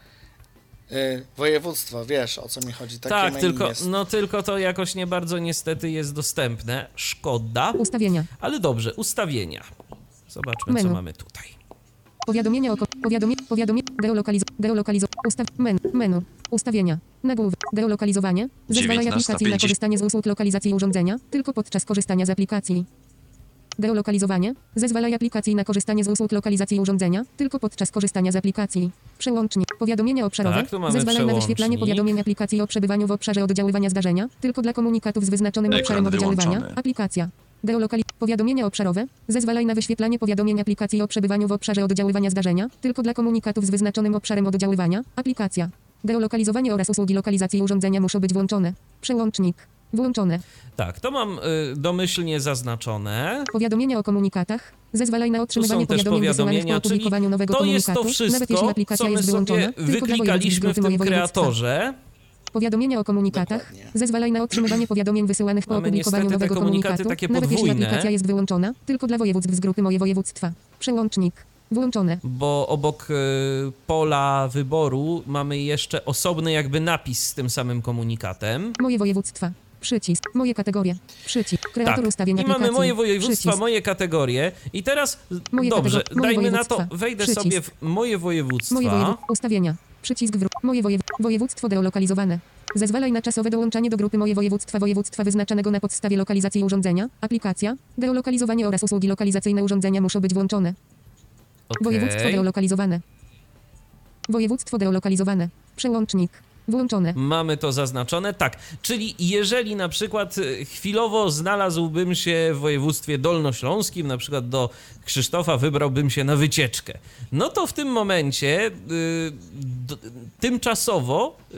Speaker 2: y, województwo, wiesz o co mi chodzi. Takie
Speaker 1: tak,
Speaker 2: menu
Speaker 1: tylko,
Speaker 2: jest.
Speaker 1: no tylko to jakoś nie bardzo niestety jest dostępne. Szkoda,
Speaker 4: Ustawienia.
Speaker 1: ale dobrze, ustawienia. Zobaczmy, co
Speaker 4: Menu.
Speaker 1: mamy tutaj.
Speaker 4: Powiadomienia o powiadomie, powiadomie, geolokalizo, geolokalizo, ustaw, men, menu, ustawienia, nagłówek, geolokalizowanie, zezwalaj aplikacji na
Speaker 3: 19:50.
Speaker 4: korzystanie z usług lokalizacji urządzenia, tylko podczas korzystania z aplikacji. Geolokalizowanie, zezwalaj aplikacji na korzystanie z usług lokalizacji urządzenia, tylko podczas korzystania z aplikacji. Przełącznik, powiadomienia obszarowe,
Speaker 1: Tak, tu mamy
Speaker 4: zezwalaj na wyświetlanie powiadomień aplikacji o przebywaniu w obszarze oddziaływania zdarzenia, tylko dla komunikatów z wyznaczonym
Speaker 3: Ekran
Speaker 4: obszarem oddziaływania,
Speaker 3: wyłączony.
Speaker 4: aplikacja. Geolokali... Powiadomienia obszarowe. Zezwalaj na wyświetlanie powiadomień aplikacji o przebywaniu w obszarze oddziaływania zdarzenia, tylko dla komunikatów z wyznaczonym obszarem oddziaływania. Aplikacja. Geolokalizowanie oraz usługi lokalizacji urządzenia muszą być włączone. Przełącznik. Włączone.
Speaker 1: Tak, to mam y, domyślnie zaznaczone.
Speaker 4: Powiadomienia o komunikatach. Zezwalaj na otrzymywanie powiadomień wysyłanych po opublikowaniu nowego
Speaker 1: to jest
Speaker 4: komunikatu,
Speaker 1: to
Speaker 4: nawet jeśli
Speaker 1: wszystko,
Speaker 4: aplikacja
Speaker 1: co my
Speaker 4: jest wyłączona, tylko dla województw
Speaker 1: wyklikaliśmy w tym kreatorze.
Speaker 4: Powiadomienia o komunikatach.
Speaker 2: Dokładnie.
Speaker 4: Zezwalaj na otrzymywanie powiadomień wysyłanych po
Speaker 1: Mamy
Speaker 4: opublikowaniu nowego komunikatu,
Speaker 1: takie
Speaker 4: nawet jeśli
Speaker 1: podwójne.
Speaker 4: aplikacja jest wyłączona, tylko dla województw z grupy moje województwa. Przełącznik. Włączone.
Speaker 1: bo obok y, pola wyboru mamy jeszcze osobny jakby napis z tym samym komunikatem.
Speaker 4: Moje województwa. Przycisk. Moje kategorie. Przycisk. Kreator
Speaker 1: Tak.
Speaker 4: ustawień
Speaker 1: I
Speaker 4: aplikacji.
Speaker 1: mamy moje województwa,
Speaker 4: Przycisk.
Speaker 1: moje kategorie. I teraz
Speaker 4: Moje
Speaker 1: dobrze, dajmy na to, wejdę
Speaker 4: Przycisk.
Speaker 1: sobie w moje województwa.
Speaker 4: Moje ustawienia. Przycisk wró- Moje wojew- województwo geolokalizowane. Zezwalaj na czasowe dołączanie do grupy Moje województwa województwa wyznaczonego na podstawie lokalizacji urządzenia. Aplikacja. Geolokalizowanie oraz usługi lokalizacyjne urządzenia muszą być włączone.
Speaker 1: Okej.
Speaker 4: Województwo geolokalizowane. Województwo geolokalizowane. Przełącznik. Włączone.
Speaker 1: Mamy to zaznaczone, tak. Czyli jeżeli na przykład y, chwilowo znalazłbym się w województwie dolnośląskim, na przykład do Krzysztofa wybrałbym się na wycieczkę, no to w tym momencie y, d, tymczasowo, y,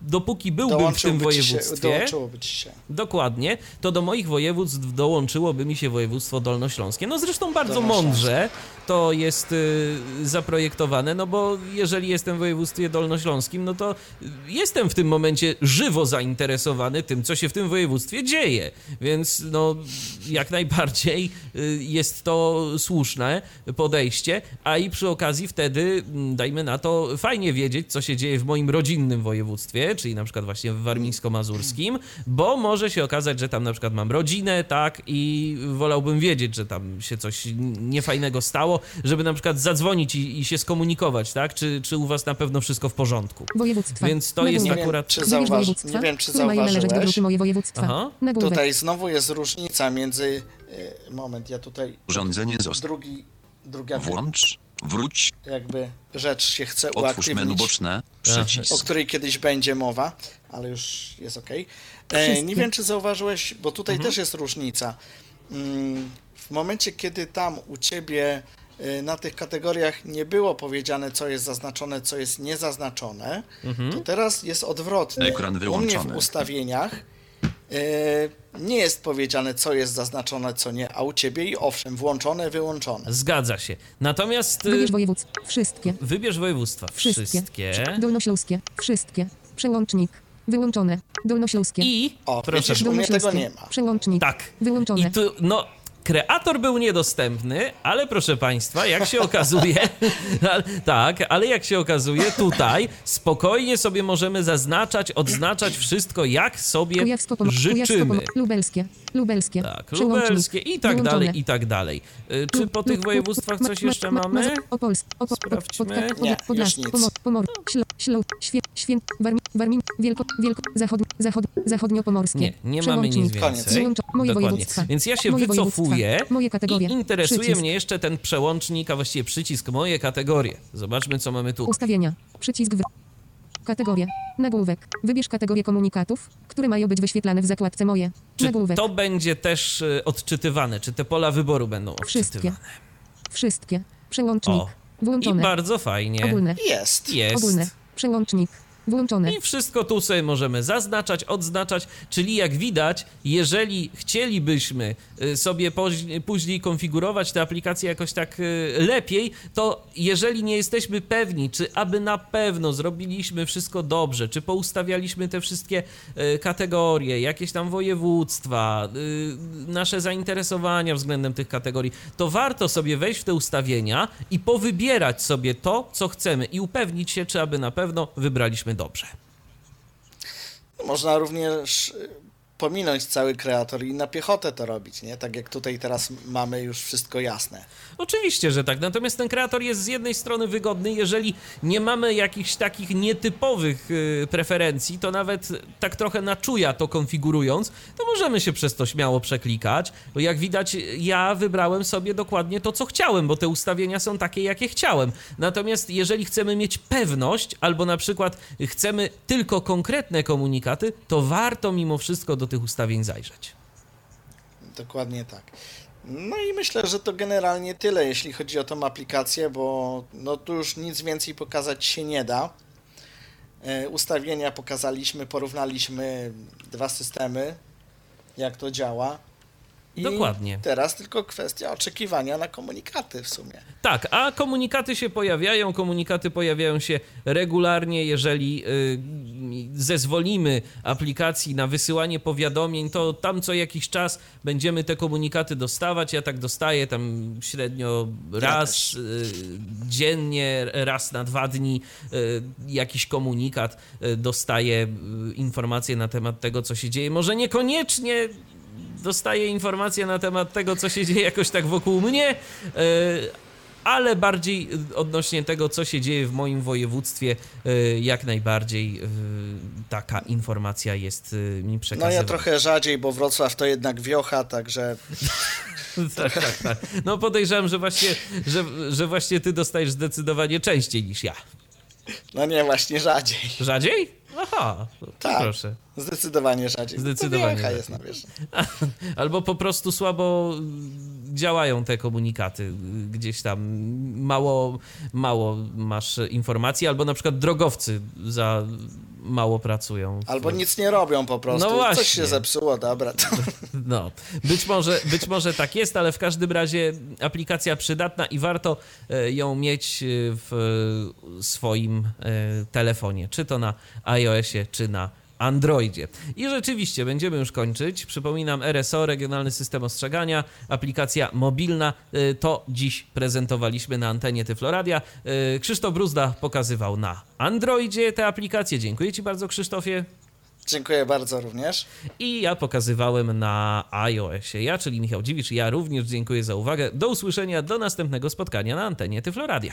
Speaker 1: dopóki byłbym w tym województwie,
Speaker 2: dołączyłoby ci się.
Speaker 1: dokładnie, to do moich województw dołączyłoby mi się województwo dolnośląskie. No zresztą bardzo mądrze to jest y, zaprojektowane, no bo jeżeli jestem w województwie dolnośląskim, no to jestem w tym momencie żywo zainteresowany tym, co się w tym województwie dzieje, więc no jak najbardziej y, jest to słuszne podejście, a i przy okazji wtedy, mm, dajmy na to, fajnie wiedzieć, co się dzieje w moim rodzinnym województwie, czyli na przykład właśnie w warmińsko-mazurskim, bo może się okazać, że tam na przykład mam rodzinę, tak, i wolałbym wiedzieć, że tam się coś niefajnego stało, żeby na przykład zadzwonić i, i się skomunikować, tak, czy, czy u was na pewno wszystko w porządku.
Speaker 4: Województwa.
Speaker 1: Więc to jest
Speaker 2: Nie wiem,
Speaker 1: akurat...
Speaker 2: czy
Speaker 4: Wybierz
Speaker 2: zauważ,
Speaker 4: województwa,
Speaker 2: nie wiem, czy zauważyłeś.
Speaker 4: grupy Moje województwa.
Speaker 1: Aha.
Speaker 2: Tutaj znowu jest różnica między. y, Moment, ja tutaj
Speaker 3: Urządzenie został.
Speaker 2: drugi, druga
Speaker 3: Włącz, wróć,
Speaker 2: jakby rzecz się chce
Speaker 3: otwórz menu
Speaker 2: uaktywnić,
Speaker 3: boczne,
Speaker 2: o
Speaker 3: przycisk.
Speaker 2: której kiedyś będzie mowa, ale już jest ok. E, nie wiem, czy zauważyłeś, bo tutaj
Speaker 1: Mhm.
Speaker 2: też jest różnica. Mm, W momencie, kiedy tam u ciebie na tych kategoriach nie było powiedziane, co jest zaznaczone, co jest niezaznaczone,
Speaker 1: Mhm.
Speaker 2: to teraz jest odwrotnie.
Speaker 3: Ekran
Speaker 2: U mnie w
Speaker 3: wyłączony.
Speaker 2: ustawieniach y, nie jest powiedziane, co jest zaznaczone, co nie, a u ciebie i owszem, włączone, wyłączone.
Speaker 1: Zgadza się. Natomiast y,
Speaker 4: Wybierz województwa. Wszystkie.
Speaker 1: wybierz województwa.
Speaker 4: Wszystkie.
Speaker 1: Wszystkie.
Speaker 4: Dolnośląskie. Wszystkie. Przełącznik. Wyłączone. Dolnośląskie.
Speaker 1: I
Speaker 2: O,
Speaker 1: proszę
Speaker 2: widzisz, u mnie tego nie ma.
Speaker 4: Przełącznik.
Speaker 1: Tak.
Speaker 4: Wyłączone.
Speaker 1: I tu, no, kreator był niedostępny, ale proszę Państwa, jak się okazuje, tak, ale jak się okazuje, tutaj spokojnie sobie możemy zaznaczać, odznaczać wszystko, jak sobie
Speaker 4: Kujawsko
Speaker 1: życzymy.
Speaker 4: Lubelskie. Lubelskie.
Speaker 1: Tak, lubelskie i tak
Speaker 4: Wyłączone.
Speaker 1: dalej, i tak dalej. Y, Czy po tych województwach coś jeszcze
Speaker 4: ma- ma-
Speaker 1: mamy? Sprawdźmy.
Speaker 2: Nie, już nic.
Speaker 4: Pomor, Śląsk, Świe, Święt, Warmin, Warmin, Wielko, Wielko, Zachod, Zachod, Zachodniopomorskie.
Speaker 1: Nie, nie mamy nic.
Speaker 2: Koniec.
Speaker 1: więcej.
Speaker 4: Moje
Speaker 1: Dokładnie. Więc ja się
Speaker 4: Moje
Speaker 1: wycofuję
Speaker 4: Moje kategorie.
Speaker 1: I interesuje
Speaker 4: Przycisk.
Speaker 1: mnie jeszcze ten przełącznik, a właściwie przycisk moje kategorie. Zobaczmy, co mamy tu.
Speaker 4: Ustawienia. Przycisk w... Kategorie. Nagłówek. Wybierz kategorię komunikatów, które mają być wyświetlane w zakładce moje.
Speaker 1: Czy
Speaker 4: Nagłówek.
Speaker 1: to będzie też y, odczytywane? Czy te pola wyboru będą
Speaker 4: Wszystkie.
Speaker 1: odczytywane?
Speaker 4: Wszystkie. Przełącznik.
Speaker 1: O. I
Speaker 4: Włączone.
Speaker 1: bardzo fajnie.
Speaker 4: Ogólne.
Speaker 2: Jest.
Speaker 1: Jest.
Speaker 4: Ogólne. Przełącznik. Włączone.
Speaker 1: I wszystko tu sobie możemy zaznaczać, odznaczać, czyli jak widać, jeżeli chcielibyśmy y, sobie później konfigurować tę aplikację jakoś tak y, lepiej, to jeżeli nie jesteśmy pewni, czy aby na pewno zrobiliśmy wszystko dobrze, czy poustawialiśmy te wszystkie y, kategorie, jakieś tam województwa, nasze zainteresowania względem tych kategorii, to warto sobie wejść w te ustawienia i powybierać sobie to, co chcemy i upewnić się, czy aby na pewno wybraliśmy dobrze.
Speaker 2: Można również pominąć cały kreator i na piechotę to robić, nie? Tak jak tutaj teraz mamy już wszystko jasne.
Speaker 1: Oczywiście, że tak. Natomiast ten kreator jest z jednej strony wygodny, jeżeli nie mamy jakichś takich nietypowych y, preferencji, to nawet tak trochę na czuja to konfigurując, to możemy się przez to śmiało przeklikać. Bo jak widać, ja wybrałem sobie dokładnie to, co chciałem, bo te ustawienia są takie, jakie chciałem. Natomiast jeżeli chcemy mieć pewność, albo na przykład chcemy tylko konkretne komunikaty, to warto mimo wszystko do tych ustawień zajrzeć.
Speaker 2: Dokładnie tak. No i myślę, że to generalnie tyle, jeśli chodzi o tą aplikację, bo no tu już nic więcej pokazać się nie da. E, Ustawienia pokazaliśmy, porównaliśmy dwa systemy, jak to działa.
Speaker 1: Dokładnie.
Speaker 2: Teraz tylko kwestia oczekiwania na komunikaty w sumie.
Speaker 1: Tak, a komunikaty się pojawiają, komunikaty pojawiają się regularnie, jeżeli y, zezwolimy aplikacji na wysyłanie powiadomień, to tam co jakiś czas będziemy te komunikaty dostawać. Ja tak dostaję tam średnio raz
Speaker 2: też.
Speaker 1: y, dziennie, raz na dwa dni y, jakiś komunikat, y, dostaję y, informacje na temat tego, co się dzieje. Może niekoniecznie dostaję informacje na temat tego, co się dzieje jakoś tak wokół mnie, e, ale bardziej odnośnie tego, co się dzieje w moim województwie, e, jak najbardziej e, taka informacja jest mi
Speaker 2: No
Speaker 1: przekazywana.
Speaker 2: ja trochę rzadziej, bo Wrocław to jednak wiocha, także
Speaker 1: tak, tak, tak. No podejrzewam, że właśnie, że, że właśnie ty dostajesz zdecydowanie częściej niż ja.
Speaker 2: no nie, właśnie rzadziej.
Speaker 1: Rzadziej? Aha, no
Speaker 2: Tak.
Speaker 1: proszę.
Speaker 2: Zdecydowanie rzadziej.
Speaker 1: Zdecydowanie rzadziej.
Speaker 2: jest na wierzchu.
Speaker 1: Albo po prostu słabo działają te komunikaty. Gdzieś tam mało, mało masz informacji, albo na przykład drogowcy za mało pracują.
Speaker 2: Albo nic nie robią po prostu.
Speaker 1: No właśnie.
Speaker 2: Coś się zepsuło, dobra. To...
Speaker 1: No, być może, być może tak jest, ale w każdym razie aplikacja przydatna i warto e, ją mieć e, w swoim e, telefonie, czy to na iOSie, czy na Androidzie. I rzeczywiście będziemy już kończyć. Przypominam, RSO, Regionalny System Ostrzegania, aplikacja mobilna. E, To dziś prezentowaliśmy na antenie Tyfloradia. E, Krzysztof Bruzda pokazywał na Androidzie tę aplikację. Dziękuję Ci bardzo, Krzysztofie.
Speaker 2: Dziękuję bardzo również.
Speaker 1: I ja pokazywałem na iOSie. Ja, czyli Michał Dziwicz, ja również dziękuję za uwagę. Do usłyszenia, do następnego spotkania na antenie Tyfloradia.